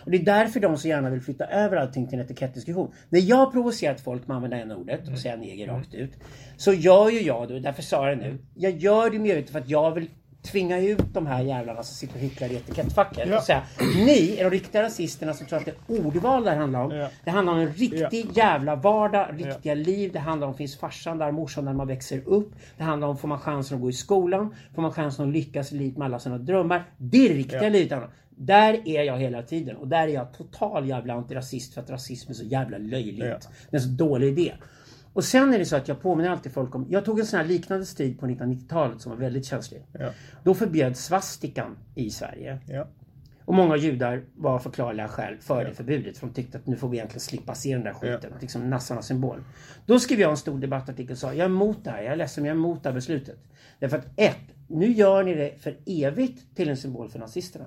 Och det är därför de så gärna vill flytta över allting till en etikettdiskussion. När jag har provocerat folk med att använda n-ordet och säga neger rakt ut. Så gör ju jag och därför sa jag det nu. Jag gör det medvetet för att jag vill tvinga ut de här jävlarna som sitter och hycklar i etikettfacket Ja. och säga Ni är de riktiga rasisterna som tror att det är ordval det handlar om. Ja. Det handlar om en riktig Ja. jävla vardag, riktiga liv. Det handlar om finns farsan där, morsan när man växer upp. Det handlar om får man chansen att gå i skolan? Får man chansen att lyckas i livet med alla sina drömmar? Det är det riktiga livet. Där är jag hela tiden och där är jag total jävla antirasist för att rasism är så jävla löjligt. Det är en så dålig idé. Och sen är det så att jag påminner alltid folk om, jag tog en sån här liknande strid på 1990-talet som var väldigt känslig. Ja. Då förbjöds svastikan i Sverige. Ja. Och många judar var förklarliga skäl för det förbudet. För de tyckte att nu får vi egentligen slippa se den där skiten. Liksom nassarnas symbol. Då skrev jag en stor debattartikel och sa jag är emot det här. Jag är ledsen men jag är emot det här beslutet. Därför att ett, nu gör ni det för evigt till en symbol för nazisterna.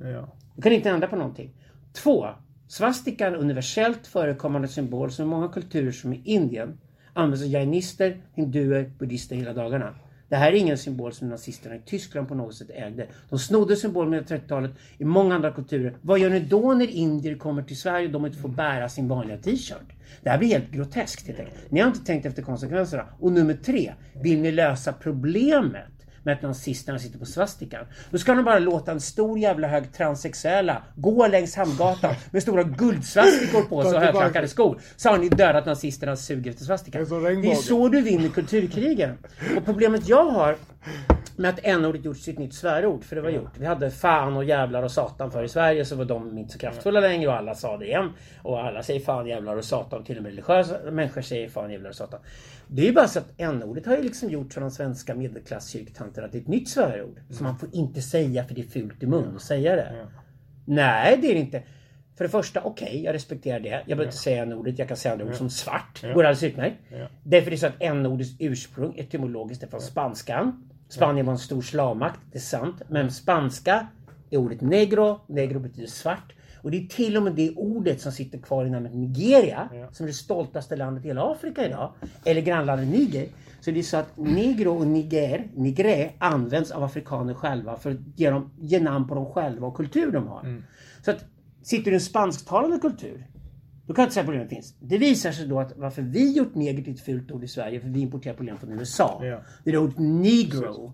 Ja. Du kan inte ändra på någonting. Två, svastika är en universellt förekommande symbol som i många kulturer som i Indien används av jainister, hinduer, buddhister hela dagarna. Det här är ingen symbol som nazisterna i Tyskland på något sätt ägde. De snodde symbolen under 30-talet i många andra kulturer. Vad gör ni då när indier kommer till Sverige och de inte får bära sin vanliga t-shirt? Det här blir helt groteskt helt enkelt. Ni har inte tänkt efter konsekvenserna. Och nummer tre, vill ni lösa problemet med att nazisterna sitter på svastikan. Då ska de bara låta en stor jävla hög transsexuella gå längs Hamngatan med stora guldsvastikor på sig och högklackade skor. Så har ni dödat nazisterna suger efter svastikan. Det är så du vinner kulturkrigen. Och problemet jag har med att n-ordet gjort sitt nytt svärord, för det var gjort. Vi hade fan och jävlar och satan för i Sverige så var de inte så kraftfulla längre och alla sa det igen. Och alla säger fan jävlar och satan, till och med religiösa människor säger fan jävlar och satan. Det är ju bara så att n-ordet har ju liksom gjort för de svenska medelklasskyrktanterna till ett nytt svärord. Som man får inte säga för det är fult i mun att säga det. Nej, det är det inte. För det första, okej, jag respekterar det. Jag behöver inte säga n-ordet, jag kan säga andra ord som svart. Det går alldeles utmärkt. Därför är det så att n-ordets ursprung etymologiskt är från spanskan. Spanien var en stor slavmakt, det är sant. Men spanska är ordet negro, negro betyder svart. Och det är till och med det ordet som sitter kvar i namnet Nigeria, som är det stoltaste landet i hela Afrika idag. Eller grannlandet Niger. Så det är så att negro och niger, nigre, används av afrikaner själva för att ge, dem, ge namn på dem själva och kultur de har. Så att sitter du i en spansktalande kultur, då kan jag inte säga att problemet finns. Det visar sig då att varför vi gjort neger till ett fult ord i Sverige, för vi importerar problem från USA. Ja. Det är ordet negro,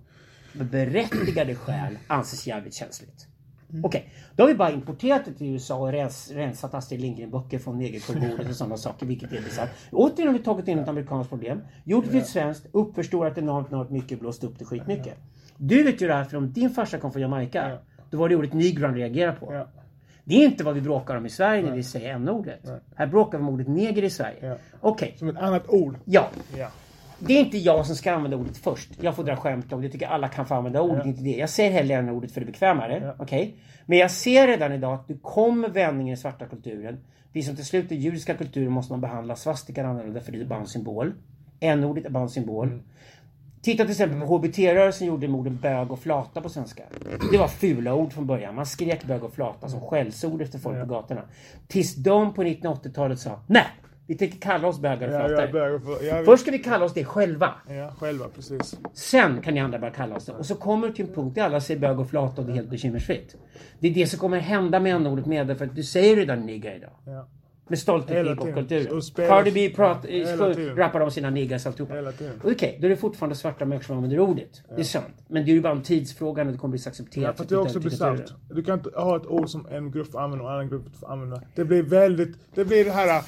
med berättigade skäl, anses jävligt känsligt. Okej, då har vi bara importerat det till USA och rens, rensat Astrid Lindgren-böcker från negerkurbordet och sådana saker, vilket är bisarrt. Återigen har vi tagit in ett amerikanskt problem, gjort det till ett svenskt, uppförstorat enormt, enormt mycket, blåst upp det skitmycket. Du vet ju det här, för om din farsa kom från Jamaica, då var det ordet negro han reagerade på. Ja. Det är inte vad vi bråkar om i Sverige när vi säger n-ordet. Här bråkar vi om ordet neger i Sverige. Ja. Okej, Som ett annat ord. ja. Ja. Det är inte jag som ska använda ordet först. Jag får dra skämt om det. Jag tycker alla kan få använda ordet, inte det. Jag säger hellre än ordet för det är bekvämare. Okej? Men jag ser redan idag att det kommer vändningen i svarta kulturen. Vi som till slut är judiska kulturen måste man behandla svastikan annorlunda för det är bara en symbol. N-ordet är bara en symbol. Titta till exempel på HBT-rörelsen gjorde med orden bög och flata på svenska. Det var fula ord från början. Man skrek bög och flata som skällsord efter folk på gatorna. Tills de på 1980-talet sa nej, vi tänker kalla oss bögar och Ja, flator. börjar för, jag, Först ska vi kalla oss det själva. Ja, själva precis. Sen kan ni andra börja kalla oss det. Och så kommer det till en punkt där alla säger bög och flata och det är helt bekymmersfritt. Det är det som kommer hända med n-ordet med för att du säger redan nigga idag. Ja. Med stolthet i spelar- Cardi B prat, rappar om sina niggas alltihopa. Okej, då är det fortfarande svarta människor som använder ordet. Det är sant. Men det är ju bara en tidsfråga när det kommer bli accepterat. Ja, för det är också bisarrt. Du kan inte ha ett ord som en grupp får använda och en annan grupp får använda. Det blir väldigt, det blir det här,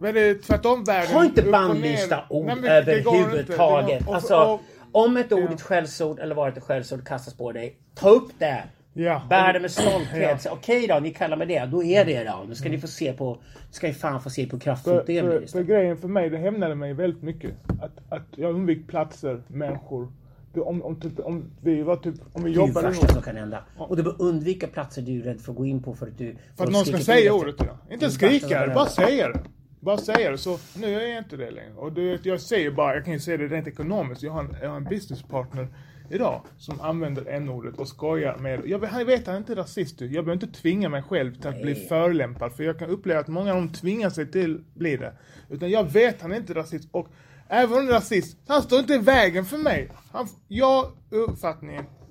väldigt tvärtom världen. Ha inte bannlysta ord överhuvudtaget. Alltså, om ett ord är ett skällsord eller varit ett skällsord kastas på dig, ta upp det. Ja. Bär det med stolthet. Ja. Okej då, ni kallar mig det. Då är det då. Nu ska ni få se på... ska ni fan få se på hur kraftfullt För, det blir grejen för mig, det hämnade mig väldigt mycket. Att, att jag undvek platser, människor. Det, om, om, typ, om vi var typ, om vi Det är jobbade värsta som kan hända. Och du bör undvika platser du är rädd för att gå in på för att du... För att någon ska säga ordet dig. Inte skrika, det bara säga det. Bara säga det. Så nu är jag inte det längre. Och du vet, jag säger bara, jag kan ju säga det rent ekonomiskt. Jag har en, jag har en businesspartner idag som använder n-ordet och skojar med jag, vet- Han vet han är inte rasist. Jag behöver inte tvinga mig själv till att bli Nej. förolämpad. För jag kan uppleva att många av dem tvingar sig till att bli det. Utan jag vet han är inte rasist. Och även om han är rasist, han står inte i vägen för mig. Han, jag uppfattningen att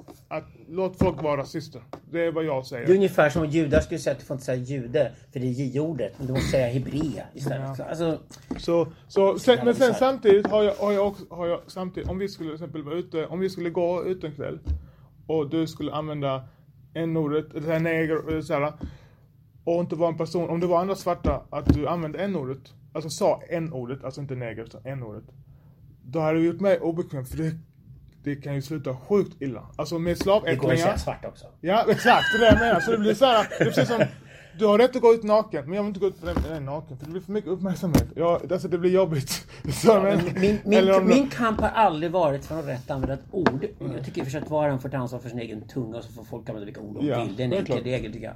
låt folk vara rasister. Det är vad jag säger. Det är ungefär som om judar skulle säga att du får inte säga jude för det är j-ordet. Men du måste säga hebrea istället. Alltså, Så, så sen, men sen samtidigt har jag, har jag också, har jag samtidigt, om vi skulle till exempel vara ute, om vi skulle gå ut en kväll och du skulle använda n-ordet, det här neger, eller så här, och inte vara en person, om det var andra svarta, att du använde n-ordet, alltså sa n-ordet, alltså inte neger, utan n-ordet. Då hade det gjort mig obekväm, för det, det kan ju sluta sjukt illa. Alltså med det går att säga slavättlingar. svart också. Ja, exakt. Det är det jag menar. Så det blir så här, det är precis som, du har rätt att gå ut naken, men jag vill inte gå ut med den naken, för det blir för mycket uppmärksamhet. Ja, alltså det blir jobbigt. Så, Ja, men, min, min, om min kamp har aldrig varit för att rätt använda ett ord. Jag tycker att var och en får ta ansvar för sin egen tunga och så får folk använda vilka ord de Ja, vill. Det är en det är enkel regel tycker jag.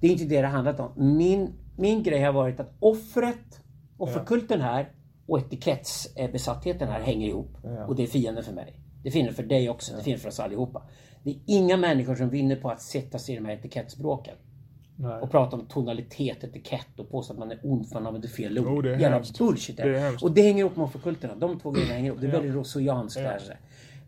Det är inte det det handlat om. Min, min grej har varit att offret, offerkulten här och etikettsbesattheten här hänger ihop. Ja. Och det är fienden för mig. Det fienden för dig också. Det fienden för oss allihopa. Det är inga människor som vinner på att sätta sig i de här etikettsbråken. Nej. Och prata om tonalitet, etikett och påstå att man är ond för att man använder fel ord. Jo, det är Jävla hemskt. bullshit. Det är hemskt. Och det hänger ihop med offerkulterna. De två grejerna hänger ihop. Det är väldigt rousseauianskt. där,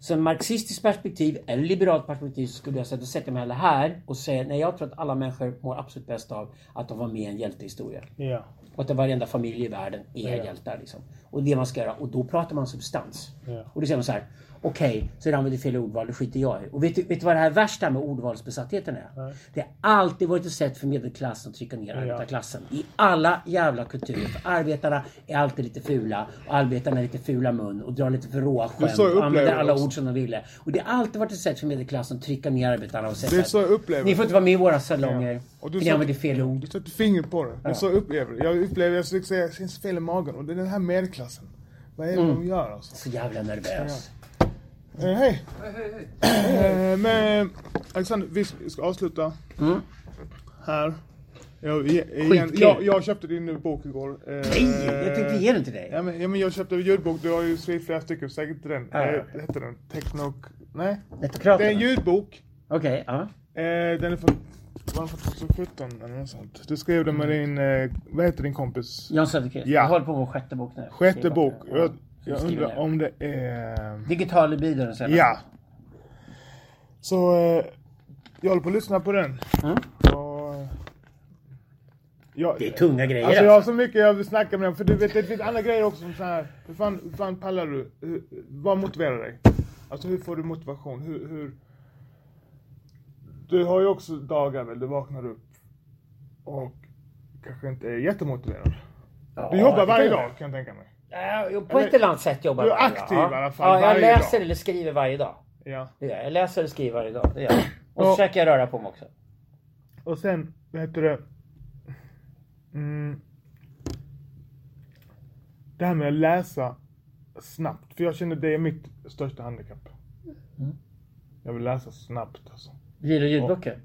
så en marxistiskt perspektiv eller liberalt perspektiv så skulle jag säga, då sätter mig hellre här och säger nej jag tror att alla människor mår absolut bäst av att de var med i en hjältehistoria. Ja. Och att varenda familj i världen är Ja. hjältar. Liksom. Och det man ska göra. Och då pratar man substans. Ja. Och då säger man så här. Okej, så använder fel ordval, det skiter jag i. Och vet du, vet du vad det här värsta med ordvalsbesattheten är? Nej. Det har alltid varit ett sätt för medelklassen att trycka ner arbetarklassen. I alla jävla kulturer. För arbetarna är alltid lite fula. Och arbetarna är lite fula mun och drar lite för råa skämt. Och använder det alla ord som de ville. Och det har alltid varit ett sätt för medelklassen att trycka ner arbetarna och säga Det är så jag upplever Ni får det. inte vara med i våra salonger. Ja. Och du ni använder fel ord. Du sätter fingret på det. Det är så upplever det. Jag upplever, jag skulle säga, det känns fel i magen. Och det är den här medelklassen. Vad är det Mm. de gör alltså? Så jävla nervös. Eh, hej! Eh, men Alexander, vi ska avsluta Mm. här. Jag, igen, jag, jag köpte din bok igår. Eh, Nej, jag tänkte ge den till dig. Ja men, ja, men jag köpte en ljudbok, du har ju skrivit flera stycken, säkert inte den. Ja, ja. Eh, heter den? Techno... Nej? Det är en ljudbok. Okej, ja. Eh, den är från, var den från 2017 eller något sånt. Du skrev den med din, eh, vad heter din kompis? Jan Söderqvist. Ja. Jag håller på med sjätte bok nu. Sjätte bok. Jag, Ja. Jag undrar om det är... Digital libido den senaste. Ja. Så eh, jag håller på att lyssna på den. Mm. Och, jag, Det är tunga grejer Alltså jag har alltså. så mycket jag vill snacka med dem. För du vet, det finns andra grejer också som så här. Hur fan, hur fan pallar du? Hur, vad motiverar dig? Alltså hur får du motivation? Hur, hur... Du har ju också dagar väl, du vaknar upp och kanske inte är jättemotiverad. Ja, Du jobbar varje dag kan jag tänka mig. Ja, på Eller- ett eller annat sätt jobbar Du är jag varje dag. aktiv i alla fall Ja, jag läser dag. eller skriver varje dag. Ja. Det gör jag. jag läser eller skriver varje dag. Det gör jag. Och så Ja. försöker jag röra på mig också. Och sen, vad heter det? Mm, det här med att läsa snabbt. För jag känner det är mitt största handikapp. Mm. Jag vill läsa snabbt alltså. Gillar du ljudböcker?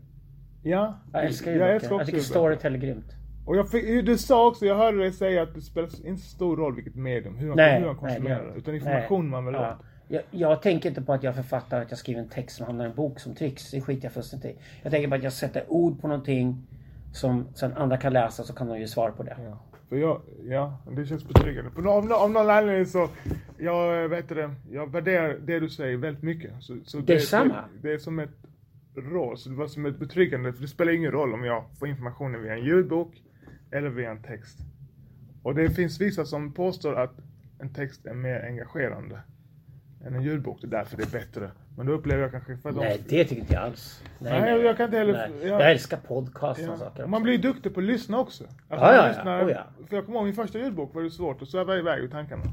Ja, Jag älskar jag ljudböcker. Jag, också tycker. Storytel är grymt. Och jag fick, du sa också, jag hörde dig säga att det spelar inte så stor roll vilket medium, hur man, Nej, hur man nej, konsumerar det- det. Utan information nej. man vill Ja. åt. Jag, jag tänker inte på att jag författar att jag skriver en text som hamnar i en bok som trycks. Det skiter jag fullständigt i. Jag tänker på att jag sätter ord på någonting som sen andra kan läsa så kan de ge svar på det. Ja. För jag, ja, det känns betryggande. På, av, av någon anledning så, jag vet det, jag värderar det du säger väldigt mycket. Så, så det, Detsamma. Det, det är som ett råd, så det var som ett betryggande. För det spelar ingen roll om jag får informationen via en ljudbok eller via en text. Och det finns vissa som påstår att en text är mer engagerande än en ljudbok. Det är därför det är bättre. Men då upplever jag kanske för att Nej, de... det tycker inte jag alls. Nej, jag- jag kan inte heller- Nej. jag- Jag älskar podcast och Ja. saker. Man blir duktig på att lyssna också. Alltså Ja, ja, lyssnar, Oh, ja. För jag kommer ihåg min första ljudbok var det svårt att sväva iväg i tankarna.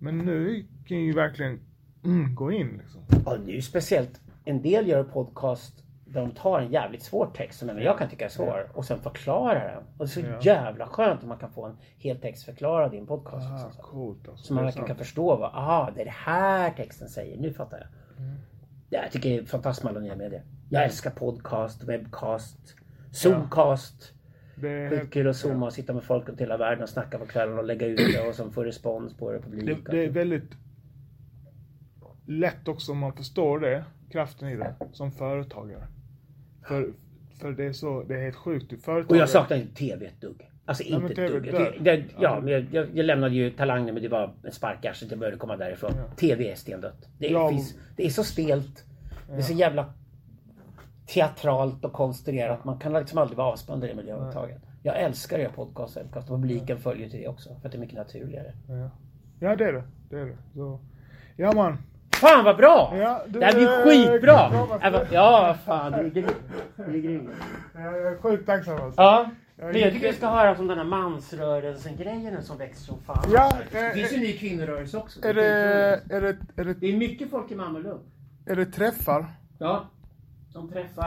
Men nu kan jag ju verkligen mm, gå in liksom. Ja, det är ju speciellt. En del gör podcast de tar en jävligt svår text som även jag kan tycka är svår och sen förklarar den. Och det är så Ja. jävla skönt om man kan få en hel text förklarad i en podcast. Ah, liksom, så. coolt alltså. Så man Det verkligen kan förstå vad, aha, det är det här texten säger. Nu fattar jag. Mm. Det jag tycker jag är fantastiskt med alla nya medier. Jag älskar podcast, webcast, zoomcast. Det är, Skitkul att zooma och sitta med folk runt hela världen och snacka på kvällen och lägga ut det och som får respons på det, publik. det, det är väldigt lätt också om man förstår det, kraften i det, som företagare. För, för det är så, det är helt sjukt. Företagare, Och jag saknar inte TV ett dugg. Alltså inte ett dugg. Det, det, ja, men jag, jag, lämnade ju Talang nu men det var en spark i arslet. Jag började komma därifrån. Ja. TV är stendött. Det är, Ja. finns, det är så stelt. Det är så jävla teatralt och konstruerat. Man kan liksom aldrig vara avspänd i det miljön överhuvudtaget. Jag älskar att göra podcast, podcast och publiken följer till det också. För att det är mycket naturligare. Ja. ja, det är det. Det är det. Så, ja man. Fan vad bra! Ja, du- det här blir skitbra! komma Äh, Ja, fan. Du är grym. Du är grym. Jag är sjukt tacksam alltså. Ja. Jag Men jag tycker vi ska höra om den här mansrörelsen-grejen som växer som fan. Ja, det eh, finns ju en ny kvinnorörelse också. Är det, är det, är det, Det är mycket folk i Malmö är det träffar? Ja. De träffar